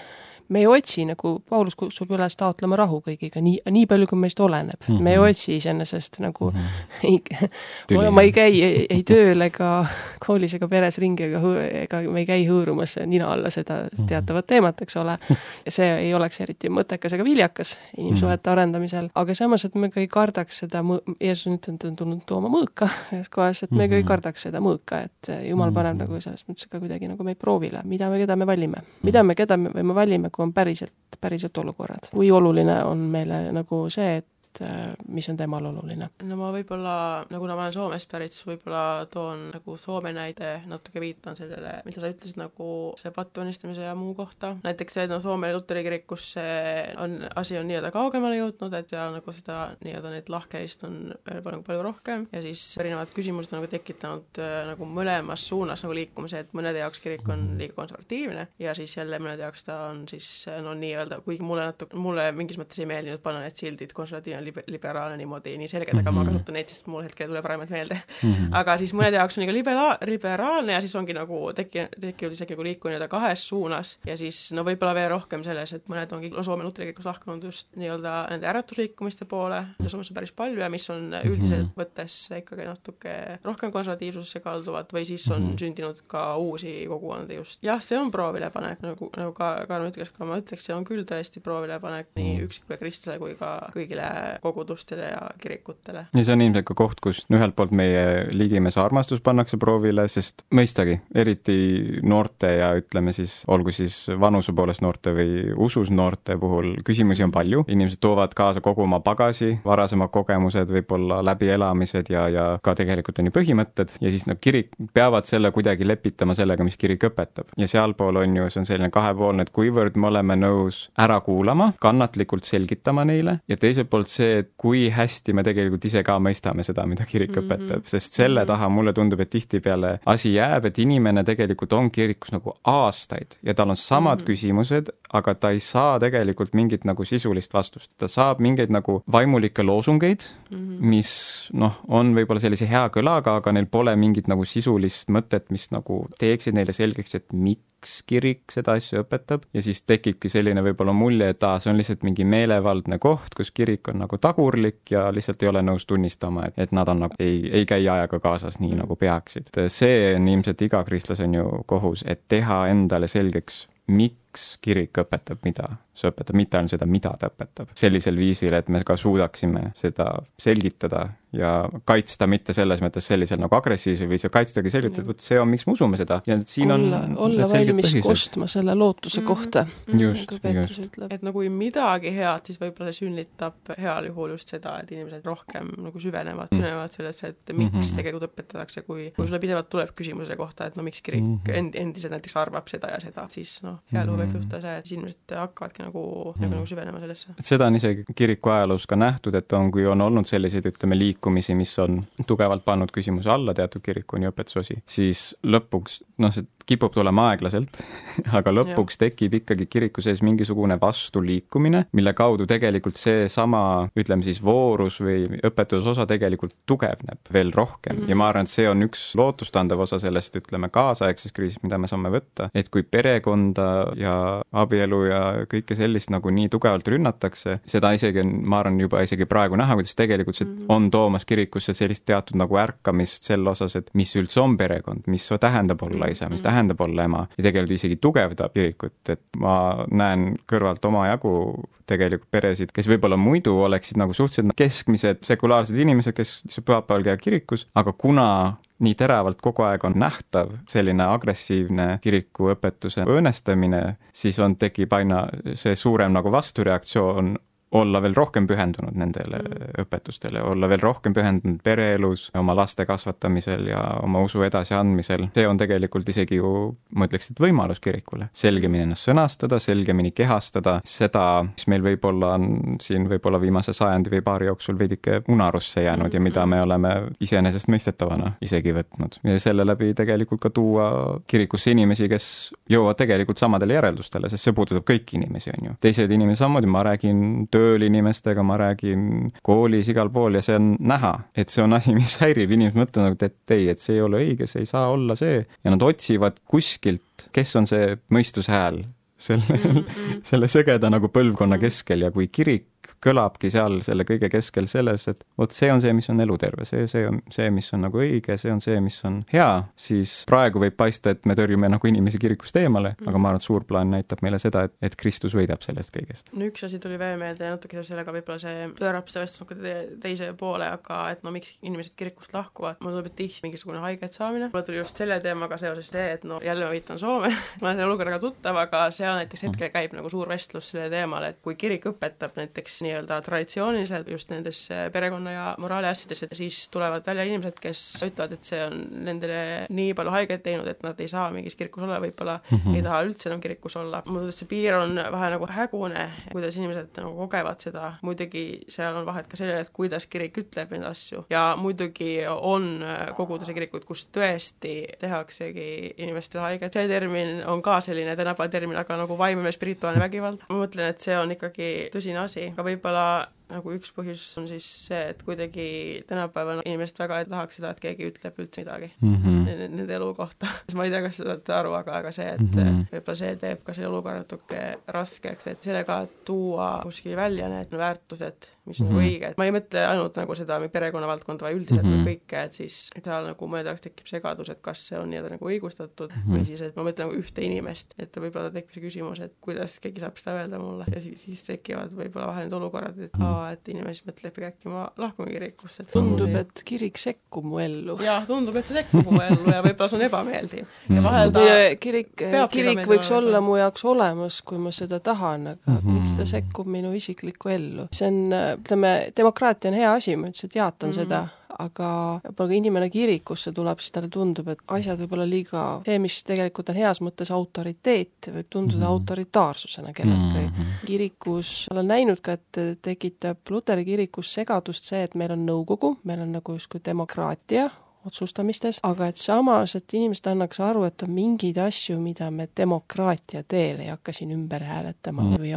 me ei otsi, nagu Paulus kutsub üles taotlema rahu kõigiga, nii, nii palju, kui meist oleneb mm. -hmm. me ei mhm. otsi iseenesest nagu mm, -hmm. ei, ma, ei käi ei, ei tööl ega koolis ega peres ringi ega, ega me ei käi hõõrumas nina alla seda mhm. teatavat teemat, eks ole. ja see ei oleks eriti mõttekas ega viljakas inimsuhete mhm. arendamisel, aga samas, et me ka ei kardaks seda, Jeesus on ütelnud, et on tulnud tooma mõõka ühes kohas, et me ka ei kardaks seda mõõka, et Jumal paneb nagu selles mõttes ka kuidagi nagu meid proovile, mida me, keda me valime, mida me, keda me, me valime, kui on päriselt, päriselt olukorrad. kui oluline on meile nagu see, et et äh, mis on temal oluline? no ma võib-olla, no kuna ma olen Soomest pärit, siis võib-olla toon nagu Soome näide, natuke viitan sellele, mida sa ütlesid nagu see pattuunistamise ja muu kohta. näiteks see, no Soome luteri kirikus see on, asi on nii-öelda kaugemale jõudnud, et ja nagu seda nii-öelda neid lahkhelist on veel palju, palju rohkem ja siis erinevad küsimused on nagu tekitanud äh, nagu mõlemas suunas nagu liikumise, et mõnede jaoks kirik on liiga konservatiivne ja siis jälle mõnede jaoks ta on siis no nii-öelda, kuigi mulle natuke, mulle mingis mõttes ei meeldinud panna need sildid konservatiivne libe-, liberaalne niimoodi nii selgelt, aga mm -hmm. ma mhm. kasutan neid, sest mul hetkel ei tule paremaid meelde mm. -hmm. aga siis mõnede jaoks on ikka libera-, liberaalne ja siis ongi nagu teki-, tekkinud isegi nagu liikumine nii-öelda kahes suunas ja siis no võib-olla veel rohkem selles, et mõned ongi Soome luteriklikus lahkunud just nii-öelda nende äratusliikumiste poole, mida Soomes on päris palju ja mis on üldiselt mm -hmm. võttes ikkagi natuke rohkem konservatiivsusesse kalduvad või siis on mm -hmm. sündinud ka uusi kogukondi just. jah, see on proovilepanek, nagu, nagu ka Kaarel ütles, aga ma ütleks, see on küll tõesti proovilepanek nii mhm. üksikule kristlasele kui ka kõigile kogudustele ja kirikutele. ja see on ilmselt ka koht, kus ühelt poolt meie ligimese armastus pannakse proovile, sest mõistagi, eriti noorte ja ütleme siis, olgu siis vanuse poolest noorte või usus noorte puhul, küsimusi on palju, inimesed toovad kaasa kogu oma pagasi, varasemad kogemused, võib-olla läbielamised ja, ja ka tegelikult on ju põhimõtted ja siis nad kirik, peavad selle kuidagi lepitama sellega, mis kirik õpetab. ja sealpool on ju, see on selline kahepoolne, et kuivõrd me oleme nõus ära kuulama, kannatlikult selgitama neile ja teiselt poolt see, et kui hästi me tegelikult ise ka mõistame seda, mida kirik mm -hmm. õpetab, sest selle Mhm. taha mulle tundub, et tihtipeale asi jääb, et inimene tegelikult on kirikus nagu aastaid ja tal on samad mm. -hmm. küsimused, aga ta ei saa tegelikult mingit nagu sisulist vastust. ta saab mingeid nagu vaimulikke loosungeid mm. -hmm. mis noh, on võib-olla sellise hea kõlaga, aga neil pole mingit nagu sisulist mõtet, mis nagu teeksid neile selgeks, et miks kirik seda asja õpetab ja siis tekibki selline võib-olla mulje, et aa, see on lihtsalt mingi meelevaldne koht, kus kirik on nagu tagurlik ja lihtsalt ei ole nõus tunnistama, et, et nad on nagu, ei, ei käi ajaga kaasas nii, nagu peaksid. see on ilmselt iga kristlase on ju kohus, et teha endale selgeks, miks kirik õpetab, mida see õpetab, mitte ainult seda, mida ta õpetab. sellisel viisil, et me ka suudaksime seda selgitada ja kaitsta mitte selles mõttes sellisel nagu agressiivsel viisil, kaitstagi selgitada, et vot see on, miks me usume seda ja siin olla, on olla valmis põhjused. kostma selle lootuse Mhm. kohta, just, nagu just. et no kui midagi head, siis võib-olla see sünnitab heal juhul just seda, et inimesed rohkem nagu süvenevad mm., süvenevad sellesse, et miks mm Mhm. -hmm. tegelikult õpetatakse, kui, kui sulle pidevalt tuleb küsimus selle kohta, et no miks kirik mm Mhm. -hmm. end-, endiselt näiteks arvab seda ja seda, siis noh, heal juhul võib Mhm. juhtuda see, et siis inimesed hakkavadki nagu mm, -hmm. nagu, nagu süvenema sellesse. seda on isegi kiriku ajaloos ka nähtud, et on, kui on olnud selliseid, ütleme, liikumisi, mis on tugevalt pannud küsimuse alla teatud kiriku nii õpetusosi, siis lõpuks, noh, see kipub tulema aeglaselt aga lõpuks ja. tekib ikkagi kiriku sees mingisugune vastuliikumine, mille kaudu tegelikult seesama, ütleme siis voorus või õpetusosa tegelikult tugevneb veel rohkem mm -hmm. ja ma arvan, et see on üks lootustandev osa sellest, ütleme, kaasaegsest kriisist, mida me saame võtta, et kui perekonda ja abielu ja kõike sellist nagu nii tugevalt rünnatakse, seda isegi on, ma arvan, juba isegi praegu näha, kuidas tegelikult see mm -hmm. on toomas kirikusse sellist teatud nagu ärkamist selle osas, et mis üldse on perekond, mis tähendab olla isa, mis tähendab olla ema ja tegelikult isegi tugevdab kirikut, et ma näen kõrvalt omajagu tegelikult peresid, kes võib-olla muidu oleksid nagu suhteliselt keskmised sekulaarsed inimesed, kes pühapäeval käivad kirikus, aga kuna nii teravalt kogu aeg on nähtav selline agressiivne kirikuõpetuse õõnestamine, siis on, tekib aina see suurem nagu vastureaktsioon olla veel rohkem pühendunud nendele mm. õpetustele, olla veel rohkem pühendunud pereelus, oma laste kasvatamisel ja oma usu edasiandmisel. see on tegelikult isegi ju, ma ütleks, et võimalus kirikule. selgemini ennast sõnastada, selgemini kehastada seda, mis meil võib-olla on siin võib-olla viimase sajandi või paari jooksul veidike unarusse jäänud ja mida me oleme iseenesestmõistetavana isegi võtnud. ja selle läbi tegelikult ka tuua kirikusse inimesi, kes jõuavad tegelikult samadele järeldustele, sest see puudutab kõiki inimesi, on ju. teised inimesed samamoodi, ma räägin tööl inimestega, ma räägin koolis, igal pool ja see on näha, et see on asi, mis häirib, inimesed mõtlevad nagu, et ei, et see ei ole õige, see ei saa olla see ja nad otsivad kuskilt, kes on see mõistuse hääl selle mm, -hmm. selle sõgeda nagu põlvkonna keskel ja kui kirik kõlabki seal selle kõige keskel selles, et vot see on see, mis on eluterve, see, see on see, mis on nagu õige, see on see, mis on hea, siis praegu võib paista, et me tõrjume nagu inimesi kirikust eemale mm, aga ma arvan, et suur plaan näitab meile seda, et, et Kristus võidab sellest kõigest. no üks asi tuli veel meelde ja natuke sellega võib-olla see pöörab seda vestlust nagu te teise poole, aga et no miks inimesed kirikust lahkuvad, mulle tundub, et tihti mingisugune haiget saamine, mulle tuli just selle teemaga seoses see, et no jälle ma viitan Soome. Ma olen selle olukorraga tuttav, aga seal näiteks hetkel käib nagu suur vestlus selle teemal, et kui kirik õpetab näiteks nii-öelda traditsiooniliselt just nendes perekonna ja moraali asjades, et siis tulevad välja inimesed, kes ütlevad, et see on nendele nii palju haiget teinud, et nad ei saa mingis kirikus olla, võib-olla mm -hmm. ei taha üldse enam kirikus olla. mulle tundub, see piir on vahel nagu hägune, kuidas inimesed nagu kogevad seda, muidugi seal on vahet ka sellel, et kuidas kirik ütleb neid asju. Ja muidugi on koguduse kirikud, kus tõesti tehaksegi inimestele haiget, see termin on ka selline tänapäeva termin, aga nagu vaimne spirituaalne vägivald, ma mõtlen, et see on ikkagi tõsine asi, aga võib-olla nagu üks põhjus on siis see, et kuidagi tänapäeval inimesed väga ei tahaks seda, et keegi ütleb üldse midagi mm -hmm. nende elu kohta. ma ei tea, kas te saate aru, aga, aga see, et mm -hmm. võib-olla see teeb ka selle olukorra natuke raskeks, et sellega tuua kuskil välja need väärtused, mis on mm -hmm. nagu õiged. ma ei mõtle ainult nagu seda perekonna valdkonda, vaid üldiselt mm -hmm. kõike, et siis seal nagu mõnede jaoks tekib segadus, et kas see on nii-öelda nagu õigustatud mm -hmm. või siis, et ma mõtlen nagu ühte inimest, et võib-olla tekib see küsimus, et kuidas keegi saab seda öelda mulle ja siis, siis tekivad võib-olla vahel need olukorrad, et mm -hmm et inimene siis mõtleb, äkki ma lahkun kirikust, et tundub, et kirik sekkub mu ellu. jah, tundub, et ta sekkub mu ellu ja võib-olla see on ebameeldiv. ja vahel ta kirik, kirik võiks olla mu jaoks olemas, kui ma seda tahan, aga mm -hmm. miks ta sekkub minu isiklikku ellu? see on, ütleme, demokraatia on hea asi, ma üldiselt jaatan mm -hmm. seda, aga võib-olla kui inimene kirikusse tuleb, siis talle tundub, et asjad võib-olla liiga, see, mis tegelikult on heas mõttes autoriteet, võib tunduda mm -hmm. autoritaarsusena kelleltki mm. -hmm. kirikus, olen näinud ka, et tekitab Luteri kirikus segadust see, et meil on nõukogu, meil on nagu justkui demokraatia, otsustamistes, aga et samas, et inimesed annaks aru, et on mingeid asju, mida me demokraatia teel ei hakka siin ümber hääletama mm. või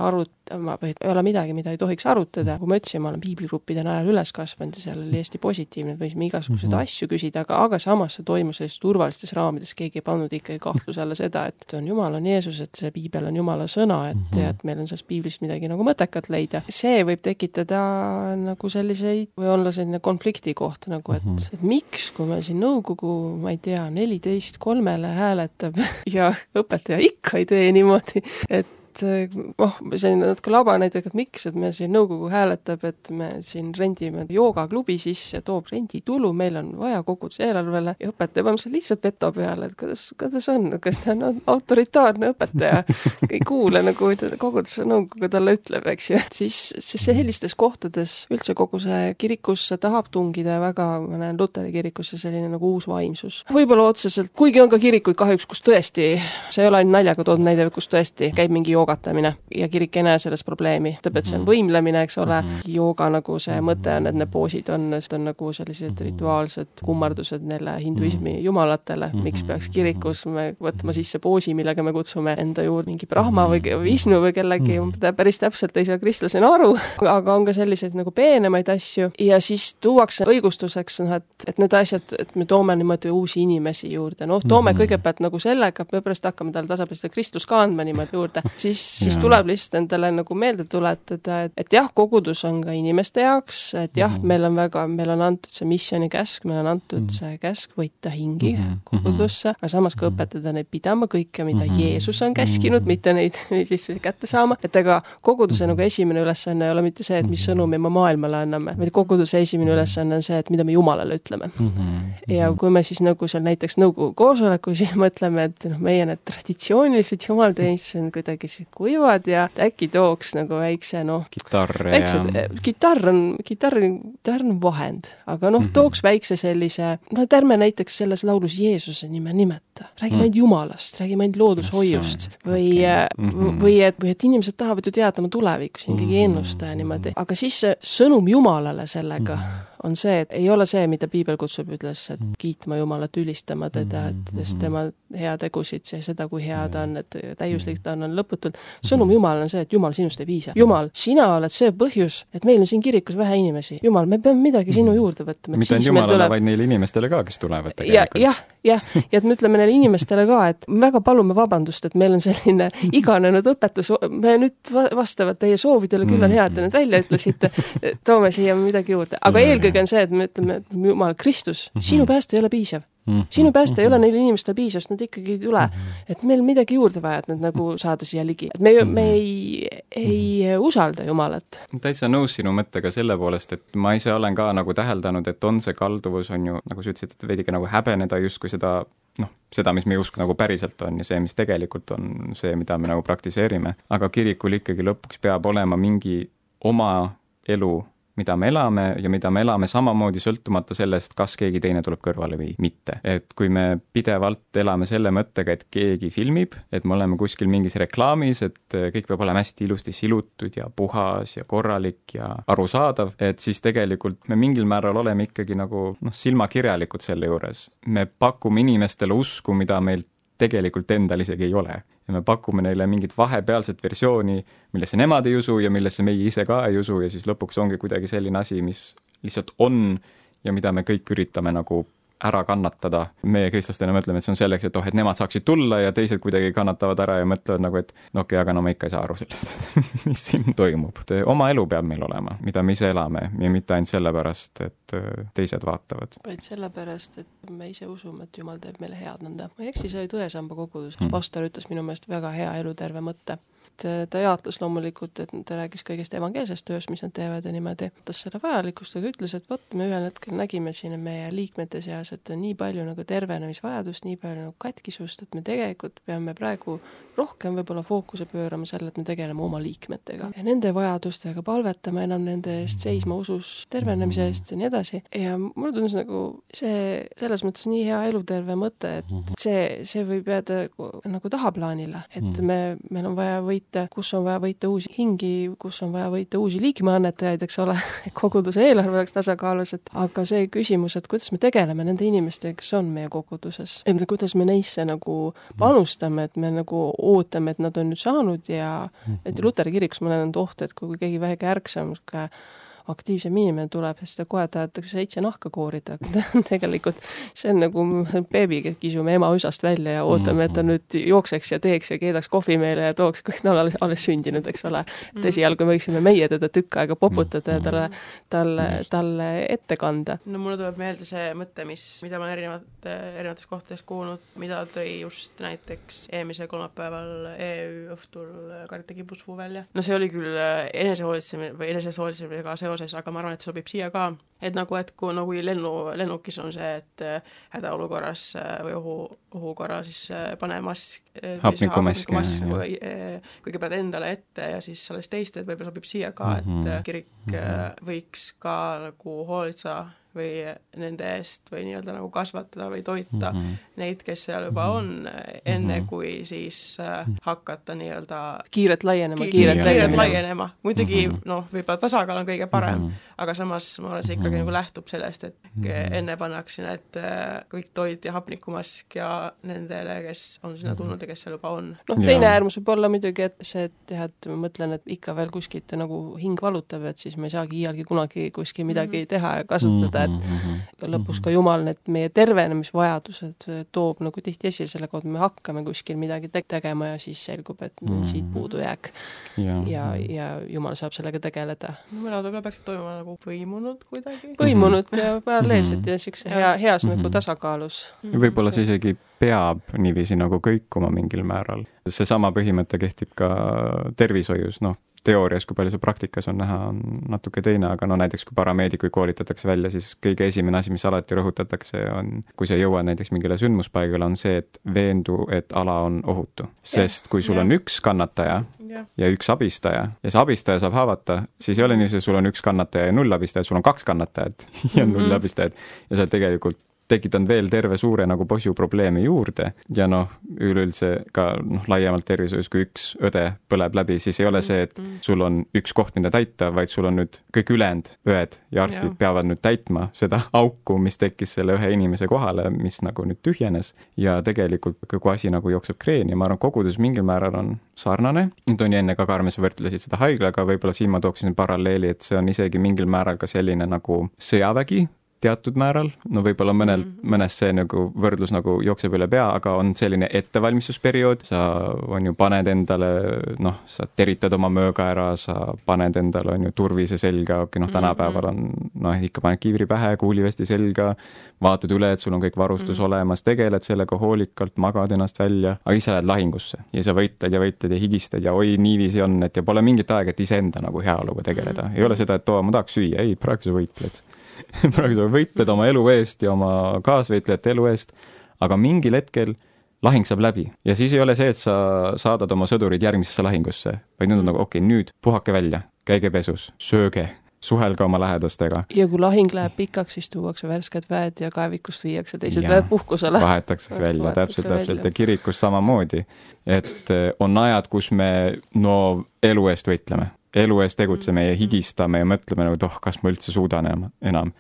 arutama või ei ole midagi, mida ei tohiks arutada. kui ma ütlesin, ma olen piibligruppide najal üles kasvanud ja seal oli hästi positiivne, et võisime igasuguseid mm -hmm. asju küsida, aga, aga samas see toimus sellistes turvalistes raamides, keegi ei pannud ikkagi kahtluse alla seda, et on Jumal, on Jeesus, et see piibel on Jumala sõna, et mm, -hmm. et meil on sellest piiblist midagi nagu mõttekat leida. see võib tekitada nagu selliseid või olla selline konflikti koht nagu, et mm, -hmm. et miks, kui me meil siin nõukogu, ma ei tea, neliteist kolmele hääletab ja õpetaja ikka ei tee niimoodi, et et oh, selline natuke labane et miks, et me siin nõukogu hääletab, et me siin rendime joogaklubi sisse, toob renditulu, meil on vaja koguduse eelarvele ja õpetaja paneb selle lihtsalt veto peale, et kuidas, kuidas on, kas ta on autoritaarne õpetaja, ei kuule nagu koguduse nõukogu talle ütleb, eks ju, siis, siis sellistes kohtades üldse kogu see kirikusse tahab tungida väga, ma näen Luteri kirikusse selline nagu uus vaimsus. võib-olla otseselt, kuigi on ka kirikuid kahjuks, kus tõesti, see ei ole ainult naljaga toodud näide, kus tõesti käib mingi joogatamine ja kirik ei näe selles probleemi. ütleb, et see on mhm. võimlemine, eks ole, mhm. jooga nagu see mõte on, et need poosid on, on nagu sellised mhm. rituaalsed kummardused neile hinduismi jumalatele, miks peaks kirikus me võtma sisse poosi, millega me kutsume enda juurde mingi Brahma või Vishnu või kellegi, päris täpselt ei saa kristlasena aru, aga on ka selliseid nagu peenemaid asju. Ja siis tuuakse õigustuseks, noh, et, et need asjad, et me toome niimoodi uusi inimesi juurde, noh, toome kõigepealt nagu sellega, me pärast hakkame talle tasapisi seda kristlust ka andma niimoodi juurde, siis, siis tuleb lihtsalt endale nagu meelde tuletada, et, et jah, kogudus on ka inimeste jaoks, et jah mm, -hmm. meil on väga, meil on antud see missiooni käsk, meil on antud mm -hmm. see käsk võita hingi mm -hmm. kogudusse, aga samas ka õpetada neid pidama kõike, mida mm -hmm. Jeesus on käskinud, mitte neid, neid lihtsalt kätte saama, et ega koguduse nagu esimene ülesanne ei ole mitte see, et mis sõnumi me maailmale anname, vaid koguduse esimene ülesanne on see, et mida me Jumalale ütleme mm. -hmm. ja kui me siis nagu seal näiteks nõukogu koosolekul siis mõtleme, et noh, meie need traditsioonilised jumalteenistused on kuidagi kuivad ja äkki tooks nagu väikse noh, kitarr ja kitarr on, kitarr, kitarr on vahend, aga noh mm -hmm., tooks väikse sellise, noh, et ärme näiteks selles laulus Jeesuse nime nimeta, räägime mm. ainult Jumalast, räägime ainult loodushoiust või okay. mm, -hmm. või et, või et inimesed tahavad ju teada oma tulevikku, siin keegi ei ennusta ja niimoodi, aga siis see sõnum Jumalale sellega mm -hmm on see, et ei ole see, mida piibel kutsub, ütles, et mm. kiitma Jumalat, ülistama teda, et mm-hmm. sest tema heategusid ja seda, kui hea ta on, et täiuslik ta on, on lõputult. sõnum mm-hmm. Jumalale on see, et Jumal sinust ei piisa. Jumal, sina oled see põhjus, et meil on siin kirikus vähe inimesi. Jumal, me peame midagi sinu mm-hmm. juurde võtma. mitte ainult Jumalale tuleb..., vaid neile inimestele ka, kes tulevad tegelikult. jah, jah, ja et me ütleme neile inimestele ka, et väga palume vabandust, et meil on selline iganenud õpetus, me nüüd vastavad teie soovidele, küll on hea, et te need välja ütlesite, toome siia midagi juurde, aga eelkõige on see, et me ütleme, Jumal, Kristus sinu pääste ei ole piisav mm. -hmm. sinu pääste mm -hmm. ei ole mhm. neile inimestele piisav, sest nad ikkagi ei tule mm. -hmm. et meil midagi juurde vaja, et nad nagu saada siia ligi. et me ju, me ei, ei mm -hmm. usalda Jumalat. täitsa nõus sinu mõttega selle poolest, et ma ise olen ka nagu täheldanud, et on see kalduvus, on ju, nagu sa ütlesid, et veidike nagu häbeneda justkui seda noh, seda, mis meie usk nagu päriselt on ja see, mis tegelikult on see, mida me nagu praktiseerime. aga kirikul ikkagi lõpuks peab olema mingi oma elu mida me elame ja mida me elame samamoodi, sõltumata sellest, kas keegi teine tuleb kõrvale või mitte. et kui me pidevalt elame selle mõttega, et keegi filmib, et me oleme kuskil mingis reklaamis, et kõik peab olema hästi ilusti silutud ja puhas ja korralik ja arusaadav, et siis tegelikult me mingil määral oleme ikkagi nagu noh, silmakirjalikud selle juures. me pakume inimestele usku, mida meil tegelikult endal isegi ei ole ja me pakume neile mingit vahepealset versiooni, millesse nemad ei usu ja millesse meie ise ka ei usu ja siis lõpuks ongi kuidagi selline asi, mis lihtsalt on ja mida me kõik üritame nagu ära kannatada. meie kristlastena mõtleme, et see on selleks, et oh, et nemad saaksid tulla ja teised kuidagi kannatavad ära ja mõtlevad nagu, et no okei okay,, aga no ma ikka ei saa aru sellest, mis siin toimub. oma elu peab meil olema, mida me ise elame ja mitte ainult sellepärast, et äh, teised vaatavad. vaid sellepärast, et me ise usume, et Jumal teeb meile head nõnda. ma ei eksi, see oli Tõesamba koguduses mm., pastor ütles minu meelest väga hea eluterve mõtte äh, ta jaatlas loomulikult, et ta rääkis kõigest evangeelsest tööst, mis nad teevad ja niimoodi, võttis selle vajalikkust, aga ütles, et vot, me ühel hetkel nägime siin meie liikmete seas, et on nii palju nagu tervenemisvajadust, nii palju nagu katkisust, et me tegelikult peame praegu rohkem võib-olla fookuse pöörama sellele, et me tegeleme oma liikmetega ja nende vajadustega, palvetama enam nende eest, seisma usus tervenemise eest ja nii edasi. ja mulle tundus nagu see selles mõttes nii hea eluterve mõte, et see, see võib jääda nagu tahaplaanile, et me, meil on vaja võita, kus on vaja võita uusi hingi, kus on vaja võita uusi liikmeannetajaid, eks ole, koguduse eelarve oleks tasakaalus, et aga see küsimus, et kuidas me tegeleme nende inimestega, kes on meie koguduses, et kuidas me neisse nagu panustame, et me nagu ootame, et nad on nüüd saanud ja et luteri kirikus ma näen oht, et kui keegi väike ärksam niisugune aktiivsem inimene tuleb, siis ta kohe tahetakse seitse nahka koorida, aga tegelikult see on nagu beebi, kisume ema üsast välja ja ootame, et ta nüüd jookseks ja teeks ja keedaks kohvi meile ja tooks, kui ta on alles, alles sündinud, eks ole. et esialgu võiksime meie teda tükk aega poputada ja talle, talle, talle ette kanda. no mulle tuleb meelde see mõte, mis, mida ma olen erinevate, erinevates kohtades kuulnud, mida tõi just näiteks eelmisel kolmapäeval EÜ õhtul Karita Kibuspuu välja. no see oli küll enesehoolitsemine või enesehoolitsemisega seoses seoses, aga ma arvan, et sobib siia ka. Et nagu, et kui nagu lennu, lennukis on see, et äh, hädaolukorras äh, või ohu, ohu korral siis äh, pane mask hapnikumask, kõigepealt endale ette ja siis alles teistele, et võib-olla sobib siia ka, et mm -hmm. kirik mm -hmm. võiks ka nagu hoolitseda või nende eest või nii-öelda nagu kasvatada või toita mm -hmm. neid, kes seal juba mhm. on, enne mm -hmm. kui siis äh, hakata nii-öelda kiirelt laienema ki, kiirelt, kiirelt laienema. muidugi mm -hmm. noh, võib-olla tasakaal on kõige parem mm, -hmm. Aga samas ma arvan, see ikkagi mm -hmm. nagu lähtub sellest, et mm -hmm. enne pannakse need äh, kõik toit ja hapnikumask ja nendele, kes on sinna mhm. tulnud ja kes seal juba on. noh, teine äärmus võib olla muidugi, et see, et jah, et ma mõtlen, et ikka veel kuskilt nagu hing valutab, et siis me ei saagi iialgi kunagi kuskil midagi mm -hmm. teha ja kasutada et mm -hmm. lõpus ka Jumal need meie tervenemisvajadused toob nagu tihti esile selle kaudu, me hakkame kuskil midagi te tegema ja siis selgub, et mm -hmm. siit puudujääk. ja, ja, ja Jumal saab sellega tegeleda. no mõned võib-olla peaksid toimuma nagu põimunud kuidagi. põimunud mm -hmm. ja paralleelselt ja niisuguse hea, heas mm -hmm. nagu tasakaalus mm -hmm.. võib-olla see isegi peab niiviisi nagu kõikuma mingil määral. seesama põhimõte kehtib ka tervishoius, noh, teoorias, kui palju see praktikas on näha, on natuke teine, aga no näiteks kui parameedikuid koolitatakse välja, siis kõige esimene asi, mis alati rõhutatakse, on, kui sa jõuad näiteks mingile sündmuspaigale, on see, et veendu, et ala on ohutu. sest kui sul on üks kannataja ja üks abistaja ja see abistaja saab haavata, siis ei ole niiviisi, sul on üks kannataja ja null abistajat, sul on kaks kannatajat ja null mhm. abistajat ja sa tegelikult tekitanud veel terve suure nagu posju probleeme juurde ja noh, üleüldse ka noh, laiemalt tervishoius, kui üks õde põleb läbi, siis ei ole see, et mm. sul on üks koht, mida täita, vaid sul on nüüd kõik ülejäänud õed ja arstid ja. peavad nüüd täitma seda auku, mis tekkis selle ühe inimese kohale, mis nagu nüüd tühjenes ja tegelikult kogu asi nagu jookseb kreeni, ma arvan, kogudus mingil määral on sarnane, ju enne ka Karmen, sa võrdlesid seda haiglaga, võib-olla siin ma tooksin paralleeli, et see on isegi mingil määral ka selline nagu sõjavägi, teatud määral, no võib-olla mõnel mm, -hmm. mõnes see nagu võrdlus nagu jookseb üle pea, aga on selline ettevalmistusperiood, sa on ju, paned endale noh, sa teritad oma mööga ära, sa paned endale on ju turvise selga, okei okay, noh, tänapäeval on noh, ikka paned kiivri pähe, kuulivesti selga, vaatad üle, et sul on kõik varustus mm -hmm. olemas, tegeled sellega hoolikalt, magad ennast välja, aga ise lähed lahingusse ja sa võitled ja võitled ja higistad ja oi, niiviisi on, et ja pole mingit aega, et iseenda nagu heaoluga tegeleda mm, -hmm. ei ole seda, et oo, ma tahaks süüa, ei, praegu sa võitled praegu sa võitled oma elu eest ja oma kaasvõitlejate elu eest, aga mingil hetkel lahing saab läbi ja siis ei ole see, et sa saadad oma sõdurid järgmisesse lahingusse, vaid nüüd on nagu okei okay,, nüüd puhake välja, käige pesus, sööge, suhelge oma lähedastega. ja kui lahing läheb pikaks, siis tuuakse värsked väed ja kaevikust viiakse teised ja, väed puhkusele. vahetatakse välja, täpselt, täpselt ja kirikus samamoodi. et eh, on ajad, kus me no elu eest võitleme, elu ees tegutseme ja higistame ja mõtleme nagu, et oh, kas ma üldse suudan enam, enam.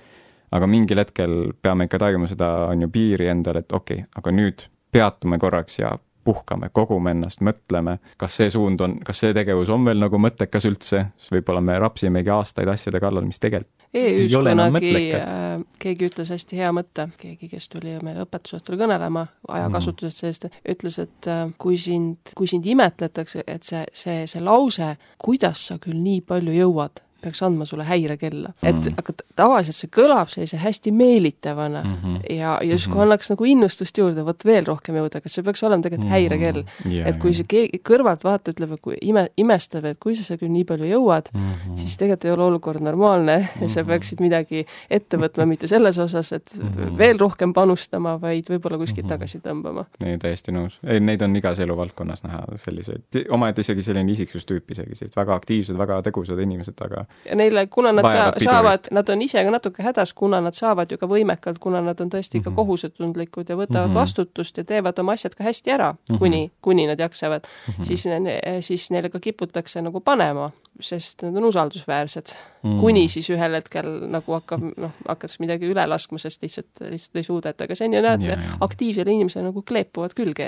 aga mingil hetkel peame ikka tajuma seda, on ju, piiri endale, et okei okay,, aga nüüd peatume korraks ja puhkame, kogume ennast, mõtleme, kas see suund on, kas see tegevus on veel nagu mõttekas üldse, siis võib-olla me rapsimegi aastaid asjade kallal, mis tegelikult e-ühiskonnagi äh, keegi ütles hästi hea mõtte, keegi, kes tuli meile õpetusõhtul kõnelema ajakasutusest sellest, ütles, et äh, kui sind, kui sind imetletakse, et see, see, see lause, kuidas sa küll nii palju jõuad, peaks andma sulle häirekella. et mm. aga tavaliselt see kõlab sellise hästi meelitavana mm -hmm. ja, ja justkui mm -hmm. annaks nagu innustust juurde, vot veel rohkem jõuda, aga see peaks olema tegelikult mm -hmm. häirekell yeah,. et kui see keegi kõrvalt vaata, ütleb, kui ime, imestab, et kui sa seal küll nii palju jõuad mm, -hmm. siis tegelikult ei ole olukord normaalne mm -hmm. ja sa mhm. peaksid midagi ette võtma, mitte selles osas, et mm -hmm. veel rohkem panustama, vaid võib-olla kuskilt mm -hmm. tagasi tõmbama. ei, täiesti nõus. ei, neid on igas eluvaldkonnas näha, selliseid, omaette isegi selline isiksustüüp isegi, sellised väga aktiivsed, väga tegusad inimesed, aga ja neile, kuna nad saa-, saavad, nad on ise ka natuke hädas, kuna nad saavad ju ka võimekalt, kuna nad on tõesti mm -hmm. ka mhm. kohusetundlikud ja võtavad mm -hmm. vastutust ja teevad oma asjad ka hästi ära mm, -hmm. kuni, kuni nad jaksavad mm, -hmm. siis, siis neile ka kiputakse nagu panema sest nad on usaldusväärsed mm.. kuni siis ühel hetkel nagu hakkab, noh, hakatakse midagi üle laskma, sest lihtsalt, lihtsalt ei suudeta, aga see on ju näed, aktiivsele inimesele nagu kleepuvad külge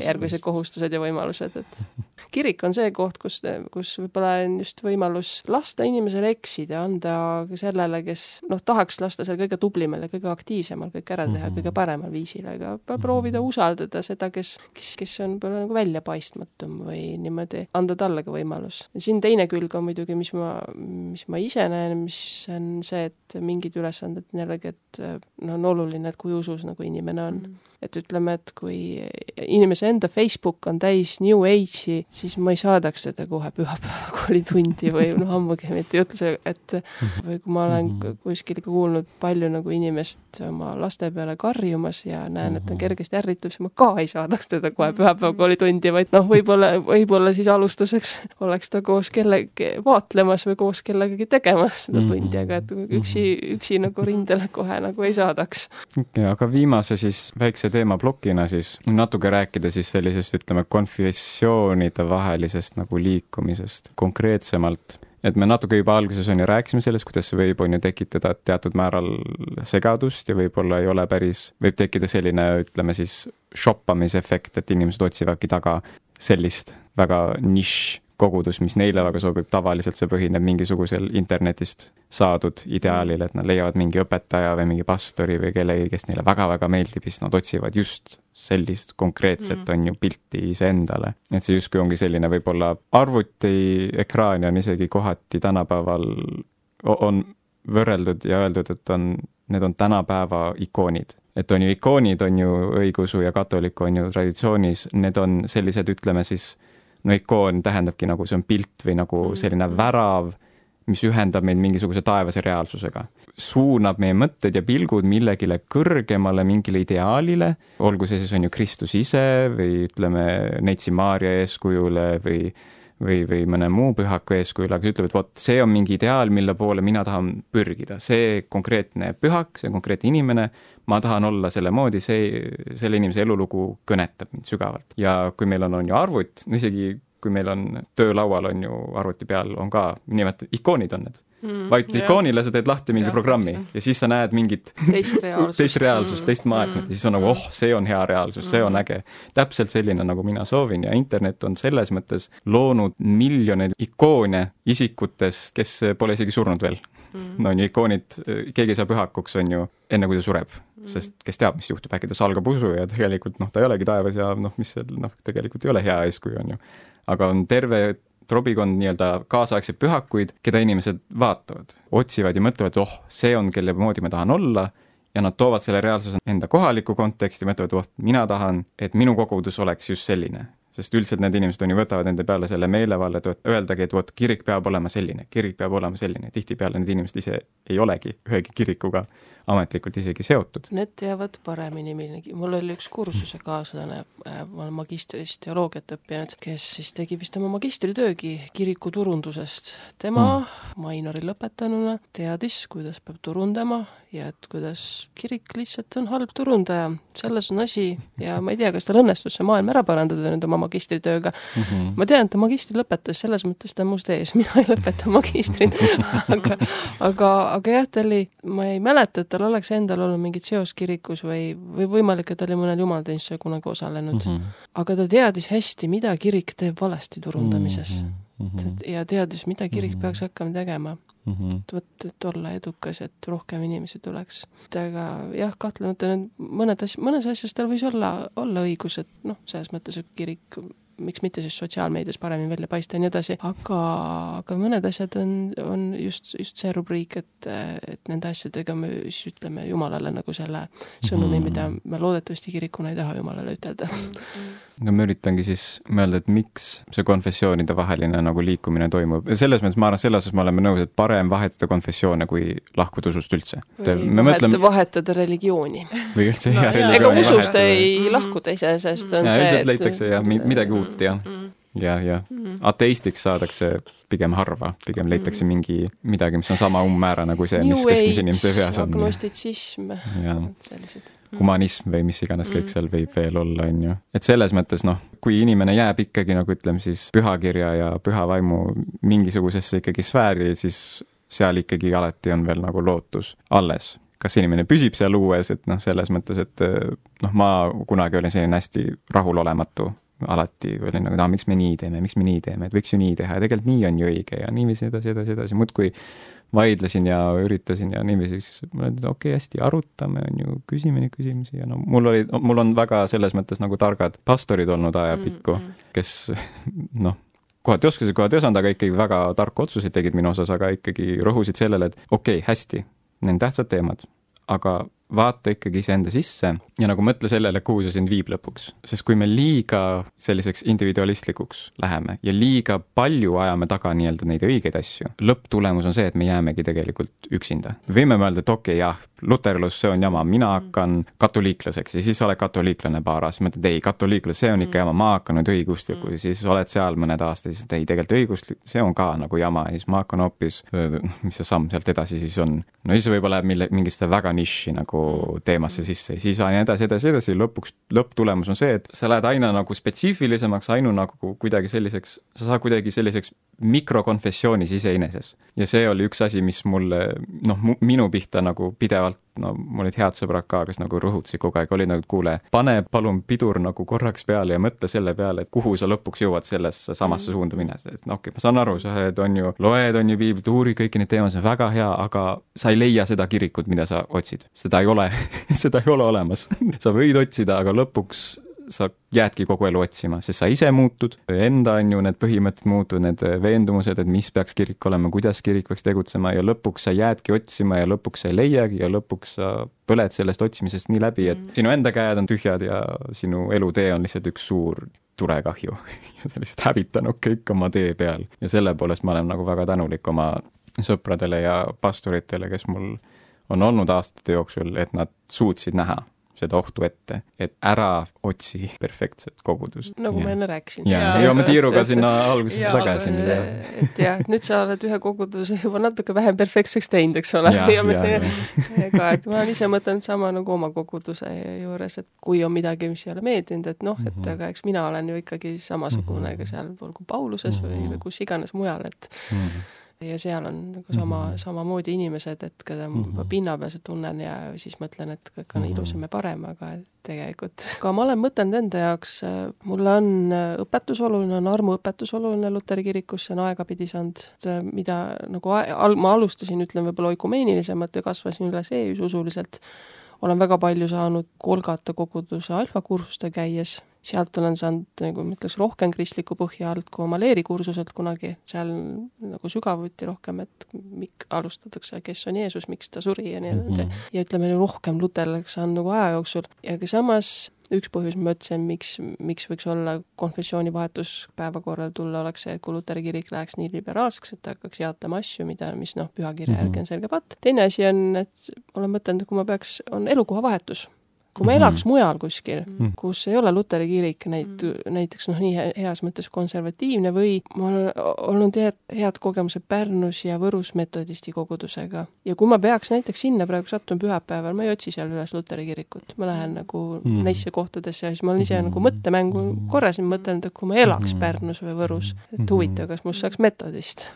järgmised kohustused ja võimalused, et kirik on see koht, kus, kus võib-olla on just võimalus lasta inimesel eksida, anda sellele, kes noh, tahaks lasta seal kõige tublimal ja kõige aktiivsemal kõik ära teha mm -hmm. kõige paremal viisil, aga proovida mhm. usaldada seda, kes, kes, kes on võib-olla nagu väljapaistmatum või niimoodi, anda talle ka võimalus. siin teine külg on muidugi, mis ma, mis ma ise näen, mis on see, et mingid ülesanded jällegi, et noh, on oluline, et kui usus nagu inimene on mm et ütleme, et kui inimese enda Facebook on täis New Age'i, siis ma ei saadaks teda kohe pühapäeva koolitundi või noh, ammugi mitte ei ütle see, et või kui ma olen mhm. kuskil ikka kuulnud palju nagu inimest oma laste peale karjumas ja näen, et ta Mhm. kergesti ärritub, siis ma ka ei saadaks teda kohe pühapäeva koolitundi, vaid noh, võib-olla, võib-olla siis alustuseks oleks ta koos kellegi vaatlemas või koos kellegagi tegemas seda tundi, aga et üksi, üksi nagu rindele kohe nagu ei saadaks. aga viimase siis väikse teemaplokina siis natuke rääkida siis sellisest, ütleme, konfessioonide vahelisest nagu liikumisest konkreetsemalt et me natuke juba alguses on ju rääkisime sellest, kuidas see võib, on ju, tekitada teatud määral segadust ja võib-olla ei ole päris, võib tekkida selline, ütleme siis, shoppamise efekt, et inimesed otsivadki taga sellist väga nišš kogudus, mis neile väga sobib, tavaliselt see põhineb mingisugusel internetist saadud ideaalil, et nad leiavad mingi õpetaja või mingi pastori või kellegi, kes neile väga-väga meeldib, siis nad otsivad just sellist konkreetset mm., on ju, pilti iseendale. et see justkui ongi selline võib-olla arvutiekraani on isegi kohati tänapäeval, on võrreldud ja öeldud, et on, need on tänapäeva ikoonid et on ju ikoonid, on ju õigeusu ja katoliku on ju traditsioonis, need on sellised, ütleme siis no ikoon tähendabki nagu see on pilt või nagu mm. selline värav, mis ühendab meid mingisuguse taevase reaalsusega. suunab meie mõtted ja pilgud millegile kõrgemale, mingile ideaalile, olgu see siis on ju Kristus ise või ütleme, Neitsi Maarja eeskujule või või, või mõne muu pühaku eeskujul, aga ütleb, et vot see on mingi ideaal, mille poole mina tahan pürgida, see konkreetne pühak, see konkreetne inimene, ma tahan olla selle moodi, see, selle inimese elulugu kõnetab mind sügavalt. ja kui meil on, on ju arvut, no isegi kui meil on töölaual, on ju arvuti peal on ka, nimetad, ikoonid on need mm,. vajutad ikoonile, sa teed lahti mingi ja, programmi see. ja siis sa näed mingit teist reaalsust, teist, reaalsust, teist maailmat mm. ja siis on nagu oh, see on hea reaalsus mm., see on mm. äge. täpselt selline, nagu mina soovin ja internet on selles mõttes loonud miljoneid ikoone isikutest, kes pole isegi surnud veel mm.. no on ju, ikoonid, keegi saab pühakuks, on ju, enne kui ta sureb mm.. Sest kes teab, mis juhtub, äkki ta salgab usu ja tegelikult noh, ta ei olegi taevas ja noh, mis seal noh, tegelikult ei ole hea eeskuju, on ju. aga on terve trobikond nii-öelda kaasaegseid pühakuid, keda inimesed vaatavad, otsivad ja mõtlevad, oh, see on, kelle moodi ma tahan olla, ja nad toovad selle reaalsuse enda kohalikku konteksti, mõtlevad, oh, mina tahan, et minu kogudus oleks just selline. Sest üldiselt need inimesed on ju, võtavad enda peale selle meelevalda, et öeldagi, et vot kirik peab olema selline, kirik peab olema selline, tihtipeale need inimesed ise ei olegi ühegi kirikuga ametlikult isegi seotud. Need teavad paremini millegi, mul oli üks kursuse kaaslane, äh, ma olen magistris teoloogiat õppinud, kes siis tegi vist oma magistritöögi kirikuturundusest. tema mm. Mainori lõpetanuna teadis, kuidas peab turundama ja et kuidas kirik lihtsalt on halb turundaja, selles on asi ja ma ei tea, kas tal õnnestus see maailm ära parandada nüüd oma magistritööga mm. -hmm. ma tean, et ta magistri lõpetas, selles mõttes ta on must ees, mina ei lõpeta magistrit aga, aga, aga jah, ta oli, ma ei mäleta, et tal oleks endal olnud mingit seost kirikus või, või võimalik, et ta oli mõnel jumalateenistusel kunagi osalenud mm. -hmm. aga ta teadis hästi, mida kirik teeb valesti turundamises mm. -hmm. ja teadis, mida kirik mm -hmm. peaks hakkama tegema mm. -hmm. et vot, et olla edukas, et rohkem inimesi tuleks. aga jah, kahtlemata need mõned asjad, mõnes asjas tal võis olla, olla õigus, et noh, selles mõttes, et kirik miks mitte siis sotsiaalmeedias paremini välja paista ja nii edasi, aga, aga mõned asjad on, on just, just see rubriik, et, et nende asjadega me siis ütleme Jumalale nagu selle sõnumi, Mhm. mida me loodetavasti kirikuna ei taha Jumalale ütelda. No ma üritangi siis mõelda, et miks see konfessioonide vaheline nagu liikumine toimub ja selles mõttes ma arvan, selles osas me oleme nõus, et parem vahetada konfessioone, kui lahkuda usust üldse. või mõtleme vahetada religiooni. või üldse No hea jaa. ega religiooni usust vahetada. ei Mhm. lahkuda iseenesest, on ja see, ilmselt leitakse jah, midagi uut jah, Mm. Ja, ja ateistiks saadakse pigem harva, pigem leitakse mingi midagi, mis on sama umbmäärane kui see, mis keskmise inimese peas on. agnostitsism, sellised. humanism või mis iganes kõik Mm. seal võib veel olla, on ju. et selles mõttes noh, kui inimene jääb ikkagi nagu ütleme siis pühakirja ja püha vaimu mingisugusesse ikkagi sfääri, siis seal ikkagi alati on veel nagu lootus alles. kas inimene püsib seal uues, et noh, selles mõttes, et noh, ma kunagi olin selline hästi rahulolematu alati olin nagu, aa, miks me nii teeme, miks me nii teeme, et võiks ju nii teha ja tegelikult nii on ju õige ja niiviisi edasi, edasi, edasi, muudkui vaidlesin ja üritasin ja niiviisi, siis ma ütlesin, et okei okay,, hästi, arutame, on ju, küsime neid küsimusi ja no mul oli, mul on väga selles mõttes nagu targad pastorid olnud ajapikku, kes noh, kohati oskasid, kohati ei osanud, aga ikkagi väga tarku otsuseid tegid minu osas, aga ikkagi rõhusid sellele, et okei okay,, hästi, need on tähtsad teemad, aga vaata ikkagi iseenda sisse ja nagu mõtle sellele, kuhu see sind viib lõpuks. sest kui me liiga selliseks individualistlikuks läheme ja liiga palju ajame taga nii-öelda neid õigeid asju, lõpptulemus on see, et me jäämegi tegelikult üksinda. võime mõelda, et okei okay,, jah, luterlus, see on jama, mina hakkan katoliiklaseks ja siis sa oled katoliiklane paar aastat, mõtled ei, katoliiklus, see on ikka jama, ma hakkan nüüd õigeusklikku ja siis oled seal mõned aastad siis ei, tegelikult õigeusklik, see on ka nagu jama ja siis ma hakkan hoopis, mis see samm sealt edasi siis on. no siis võib-olla läheb mille, mingisse väga nišši nagu teemasse sisse ja siis nii edasi, edasi, edasi, lõpuks, lõpptulemus on see, et sa lähed aina nagu spetsiifilisemaks, ainu nagu kuidagi selliseks, sa saad kuidagi selliseks mikrokonfessioonis iseeneses. ja see oli üks asi, mis mulle, noh, minu pihta nagu pidevalt, no mul olid head sõbrad ka, kes nagu rõhutasid kogu aeg, olid nagu, kuule, pane palun pidur nagu korraks peale ja mõtle selle peale, et kuhu sa lõpuks jõuad sellesse samasse mm. suunda minnes, et noh, okei okay,, ma saan aru, sa oled, on ju, loed, on ju piiblit, uurid kõiki neid teemasid, väga hea, aga sa ei leia seda kirikut, mida sa otsid. seda ei ole seda ei ole olemas sa võid otsida, aga lõpuks sa jäädki kogu elu otsima, sest sa ise muutud, enda on ju need põhimõtted muutuvad, need veendumused, et mis peaks kirik olema, kuidas kirik peaks tegutsema ja lõpuks sa jäädki otsima ja lõpuks sa ei leiagi ja lõpuks sa põled sellest otsimisest nii läbi, et sinu enda käed on tühjad ja sinu elutee on lihtsalt üks suur tulekahju ja sa lihtsalt hävitanud kõik oma tee peal. ja selle poolest ma olen nagu väga tänulik oma sõpradele ja pastoritele, kes mul on olnud aastate jooksul, et nad suutsid näha seda ohtu ette, et ära otsi perfektset kogudust. nagu ja. ma enne rääkisin. jaa, jõuame tiiruga sinna alguses tagasi. et jah, et nüüd sa oled ühe koguduse juba natuke vähem perfektseks teinud, eks ole. ja, ja, ja. ega, et ma olen ise mõtelnud sama nagu oma koguduse juures, et kui on midagi, mis ei ole meeldinud, et noh, et aga eks mina olen ju ikkagi samasugune ka sealpool kui Pauluses või, või kus iganes mujal, et mm -hmm ja seal on nagu sama mm, -hmm. samamoodi inimesed, et keda ma mm -hmm. pinnapealselt tunnen ja siis mõtlen, et kõik on mm -hmm. ilusam ja parem, aga tegelikult ka ma olen mõtelnud enda jaoks, mulle on õpetus oluline, on armuõpetus oluline Luteri kirikus, see on aegapidi saanud, mida nagu al-, ma alustasin, ütlen võib-olla oikumeenilisemalt ja kasvasin üles EÜs usuliselt, olen väga palju saanud Kolgata koguduse alfakursuste käies, sealt olen saanud, nagu ma ütleks, rohkem kristliku põhja alt kui oma leerikursuselt kunagi, seal nagu sügavuti rohkem, et mik-, alustatakse, kes on Jeesus, miks ta suri ja nii edasi. Mm -hmm. ja ütleme, rohkem luterlaks on nagu aja jooksul, aga samas üks põhjus, ma ütlesin, miks, miks võiks olla konfessioonivahetus päevakorral tulla, oleks see, et Luteri kirik läheks nii liberaalseks, et ta hakkaks jaotama asju, mida, mis noh, pühakirja järgi on selge patt. teine asi on, et olen mõtelnud, kui ma peaks, on elukohavahetus kui ma elaks mujal kuskil mm, -hmm. kus ei ole luteri kirik näit- mm, -hmm. näiteks noh, nii heas mõttes konservatiivne või ma olen olnud head, head kogemused Pärnus ja Võrus metodisti kogudusega. ja kui ma peaks näiteks sinna praegu sattuma pühapäeval, ma ei otsi seal üles luteri kirikut, ma lähen nagu mm. -hmm. neisse kohtadesse ja siis ma olen ise nagu mõttemängu korra siin mõtelnud, et kui ma elaks Pärnus või Võrus, et huvitav, kas must saaks metodist.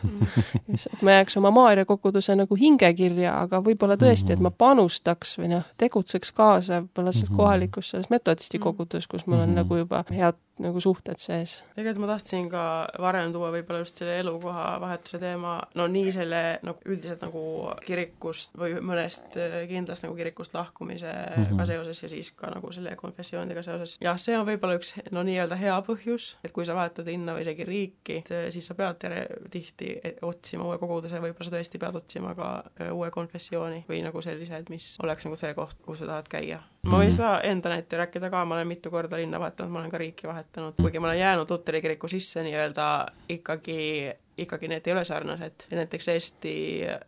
Et ma jääks oma Maarja koguduse nagu hingekirja, aga võib-olla tõesti, et ma panustaks või noh, tegutseks kaasa võib-olla selles kohalikus selles metodisti koguduses, kus mul on mm -hmm. nagu juba head nagu suhted sees. tegelikult ma tahtsin ka varem tuua võib-olla just selle elukoha vahetuse teema, no nii selle nagu üldiselt nagu kirikust või mõnest äh, kindlast nagu kirikust lahkumisega mm -hmm. seoses ja siis ka nagu selle konfessioonidega seoses. jah, see on võib-olla üks no nii-öelda hea põhjus, et kui sa vahetad linna või isegi riiki, et äh, siis sa pead tere, tihti otsima uue koguduse, võib-olla sa tõesti pead otsima ka uue konfessiooni või nagu sellised, mis oleks nagu see koht, kuhu sa tahad käia. ma võin mhm. seda enda näite rääkida ka, ma olen mitu korda linna vahetanud, ma olen ka riiki vahetanud, kuigi ma olen jäänud luteri kiriku sisse nii-öelda ikkagi ikkagi need ei ole sarnased, näiteks Eesti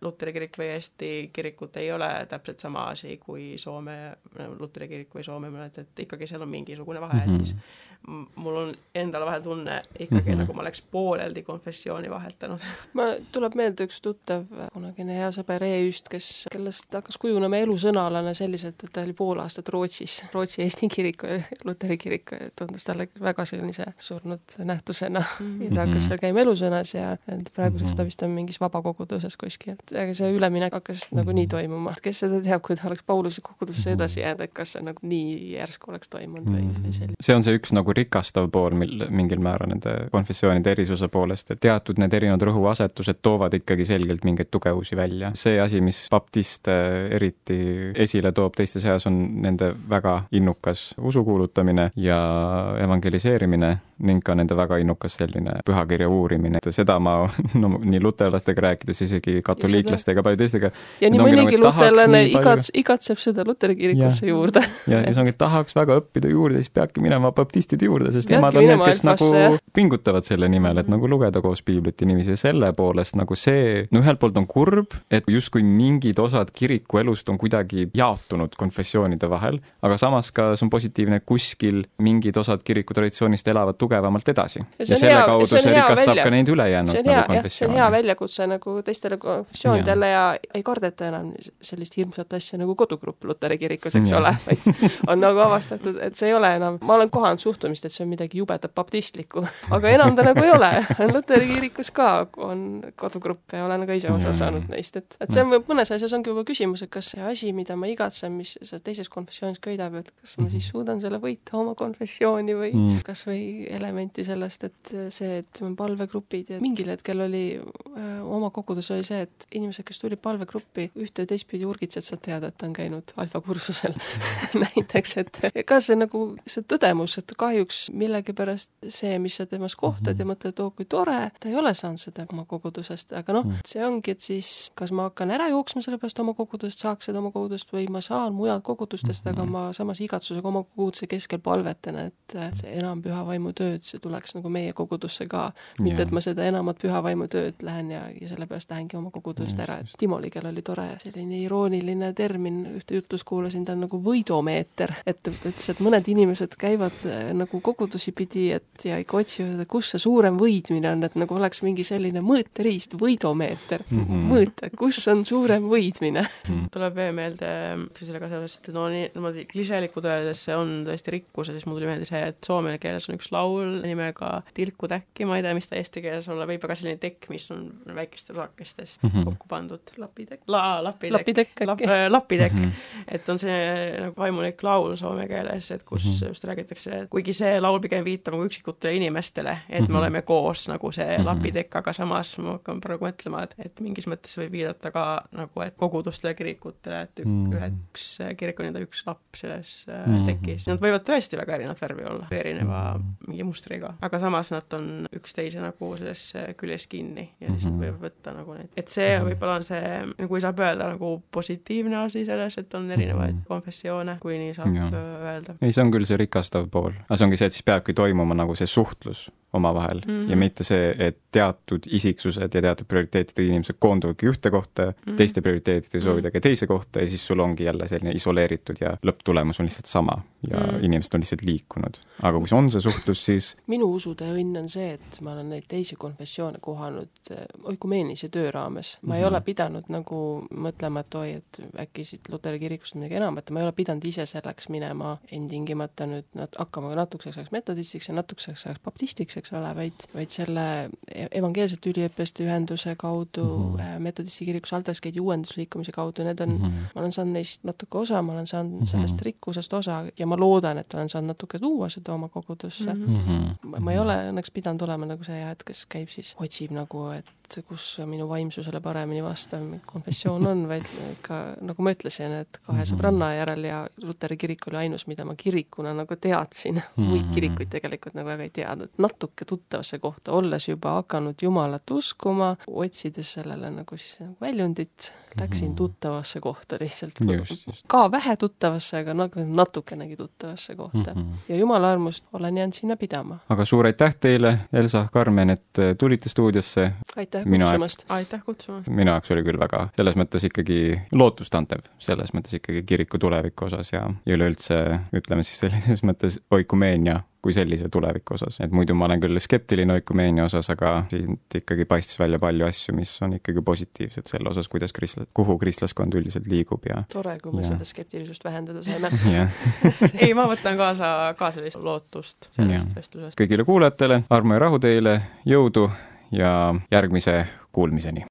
luteri kirik või Eesti kirikut ei ole täpselt sama asi kui Soome luteri kirik või Soome mõned, et ikkagi seal on mingisugune vahe mm, -hmm. et siis mul on endal vahel tunne ikkagi mm -hmm. nagu ma oleks pooleldi konfessiooni vahetanud. ma, tuleb meelde üks tuttav, kunagine hea sõber EÜ-st, kes, kellest hakkas kujunema elusõnalane selliselt, et ta oli pool aastat Rootsis, Rootsi Eesti kirik, luteri kirik tundus talle väga sellise surnud nähtusena mm -hmm. ja ta hakkas seal käima elusõnas ja et praeguseks ta mhm. vist on mingis vabakoguduses kuskil, et aga see üleminek hakkas nagunii mhm. toimuma, et kes seda teab, kui ta oleks Pauluse kogudusse edasi jäänud, et kas see nagu nii järsku oleks toimunud või, või mhm. selline. see on see üks nagu rikastav pool, mil, mingil määral nende konfessioonide erisuse poolest, et teatud need erinevad rõhuasetused toovad ikkagi selgelt mingeid tugevusi välja. see asi, mis baptiste eriti esile toob teiste seas, on nende väga innukas usu kuulutamine ja evangeliseerimine ning ka nende väga innukas selline pühakirja uurimine, et seda ma no nii luterlastega rääkides, isegi katoliiklastega, paljude teistega. ja nii mõnigi nagu, luterlane igats-, igatseb seda luteri kirikusse juurde. ja, ja see ongi, tahaks väga õppida juurde, siis peabki minema baptistide juurde, sest nemad on need, kes nagu pingutavad selle nimel, et nagu lugeda koos piiblit niiviisi ja selle poolest nagu see, no ühelt poolt on kurb, et justkui mingid osad kiriku elust on kuidagi jaotunud konfessioonide vahel, aga samas ka see on positiivne, et kuskil mingid osad kiriku traditsioonist elavad tugevamalt edasi. ja, selle hea, kaudu see, see rikastab välja. ka neid ülejäänud see on hea, nagu jah, see on hea väljakutse nagu teistele konfessioonidele ja. ja ei kardeta enam sellist hirmsat asja nagu kodugrupp luteri kirikus, eks ja. ole, vaid on nagu avastatud, et see ei ole enam, ma olen kohanud suhtumist, et see on midagi jubedat baptistlikku, aga enam ta nagu ei ole. luteri kirikus ka on kodugrupp ja olen ka ise osa saanud neist, et, et see on, mõnes asjas ongi juba küsimus, et kas see asi, mida ma igatsen, mis teises konfessioonis köidab, et kas ma siis suudan selle võita oma konfessiooni või mm. kas või elementi sellest, et see, et on palvegrupid ja mingil hetkel oli öö, oma kogudes oli see, et inimesed, kes tulid palvegruppi, ühte või teistpidi urgitsesid, saad teada, et ta on käinud alfakursusel näiteks, et ka see nagu see tõdemus, et kahjuks millegipärast see, mis sa temas kohtad mm -hmm. ja mõtled, oo kui tore, ta ei ole saanud seda oma kogudusest, aga noh mm, -hmm. see ongi, et siis kas ma hakkan ära jooksma selle pärast oma kogudusest, saaks seda oma kogudust või ma saan mujalt kogudustest mm, -hmm. aga mhm. ma samas igatsusega oma koguduse keskel palvetan, et see enam püha vaimu tööd, see tuleks nagu meie kogudusse ka, mitte et ma seda enamat püha vaimu tööd lähen ja, ja sellepärast lähengi oma kogudusest ära, et Timo Ligel oli tore selline irooniline termin, ühte jutlust kuulasin, ta on nagu võidomeeter, et ta ütles, et mõned inimesed käivad äh, nagu kogudusi pidi, et ja ikka otsivad, et kus see suurem võidmine on, et nagu oleks mingi selline mõõteriist, võidomeeter mm, -hmm. mõõta, kus on suurem võidmine mm. -hmm. tuleb veel meelde sellega seoses, et no nii, niimoodi klišeelikult öeldes see on tõesti rikkus ja siis mul tuli meelde see, et soome keeles on üks laul nimega Tilku täkki, ma ei tea, mis ta eesti keeles olla võib, aga selline tekk, mis on väikestest osakestest mm -hmm. kokku pandud. lapitekk La,. lapitekk. lapitekk äkki lap,. lapitekk mm, -hmm. et on see nagu vaimulik laul soome keeles, et kus mm -hmm. just räägitakse, kuigi see laul pigem viitab nagu üksikutele inimestele, et mm -hmm. me oleme koos nagu see mm -hmm. lapitekk, aga samas ma hakkan praegu mõtlema, et, et mingis mõttes võib viidata ka nagu, et kogudustele, kirikutele, et ük, mm -hmm. üks kirik on nii-öelda üks lapp selles mm -hmm. tekis. Nad võivad tõesti väga erinevat värvi olla, erineva mm -hmm. Mingi mustriga, aga samas nad on üksteise nagu selles küljes kinni ja siis mm -hmm võib võtta nagu neid, et see mhm. võib-olla on see, nagu saab öelda nagu positiivne asi selles, et on erinevaid mm -hmm. konfessioone, kui nii saab ja. öelda. ei, see on küll see rikastav pool, aga see ongi see, et siis peabki toimuma nagu see suhtlus omavahel mm -hmm. ja mitte see, et teatud isiksused ja teatud prioriteetidega inimesed koonduvadki ühte kohta mm, -hmm. teiste prioriteetide soovidega mm -hmm. teise kohta ja siis sul ongi jälle selline isoleeritud ja lõpptulemus on lihtsalt sama ja mm -hmm. inimesed on lihtsalt liikunud. aga kui see on see suhtlus, siis minu usutee õnn on see, et ma olen neid teisi konfessioone kohanud eh, oikumeenise töö raames. ma mm -hmm. ei mhm. ole pidanud nagu mõtlema, et oi, et äkki siit luteri kirikust midagi enamat, ma ei ole pidanud ise selleks minema ilmtingimata nüüd nat-, hakkama natukeseks ajaks metodistiks ja natukeseks ajaks baptistiks, eks ole, vaid, vaid selle e-, evangeelsete üliõpilaste ühenduse kaudu mm, -hmm. metodisti kirikus Altaskeidi uuendusliikumise kaudu, need on mm, -hmm. ma olen saanud neist natuke osa, ma olen saanud mm -hmm. sellest rikkusest osa ja ma loodan, et olen saanud natuke tuua seda oma kogudusse mm. -hmm. Mm. -hmm. ma ei ole õnneks pidanud olema nagu see jah, et kes käib siis, otsib nagu, et kus minu vaimsusele paremini vastav konfessioon on, vaid ka nagu ma ütlesin, et kahe Mhm. sõbranna järel ja Luteri kirik oli ainus, mida ma kirikuna nagu teadsin mm. -hmm. muid Mhm. kirikuid tegelikult nagu väga ei teadnud. natuke tuttavasse kohta, olles juba hakanud Jumalat uskuma, otsides sellele nagu siis väljundit, läksin Mhm. tuttavasse kohta lihtsalt. Just, just. ka vähe tuttavasse, aga nagu natukenegi tuttavasse kohta mm. -hmm. ja Jumala armust olen jäänud sinna pidama. aga suur aitäh teile, Elsa, Karmen, et tulite stuudiosse. aitäh Minu aeg- kutsumast! aitäh kutsumast! minu jaoks oli küll väga selles mõttes ikkagi lootustandev, selles mõttes ikkagi kiriku tuleviku osas ja, ja üleüldse ütleme siis sellises mõttes oikumeenia kui sellise tuleviku osas, et muidu ma olen küll skeptiline oikumeenia osas, aga siit ikkagi paistis välja palju asju, mis on ikkagi positiivsed selle osas, kuidas kristla-, kuhu kristlaskond üldiselt liigub ja tore, kui me Ja. seda skeptilisust vähendada saime. ei, ma võtan kaasa ka sellist lootust sellest vestlusest. kõigile kuulajatele armu ja rahu teile, jõudu ja järgmise kuulmiseni!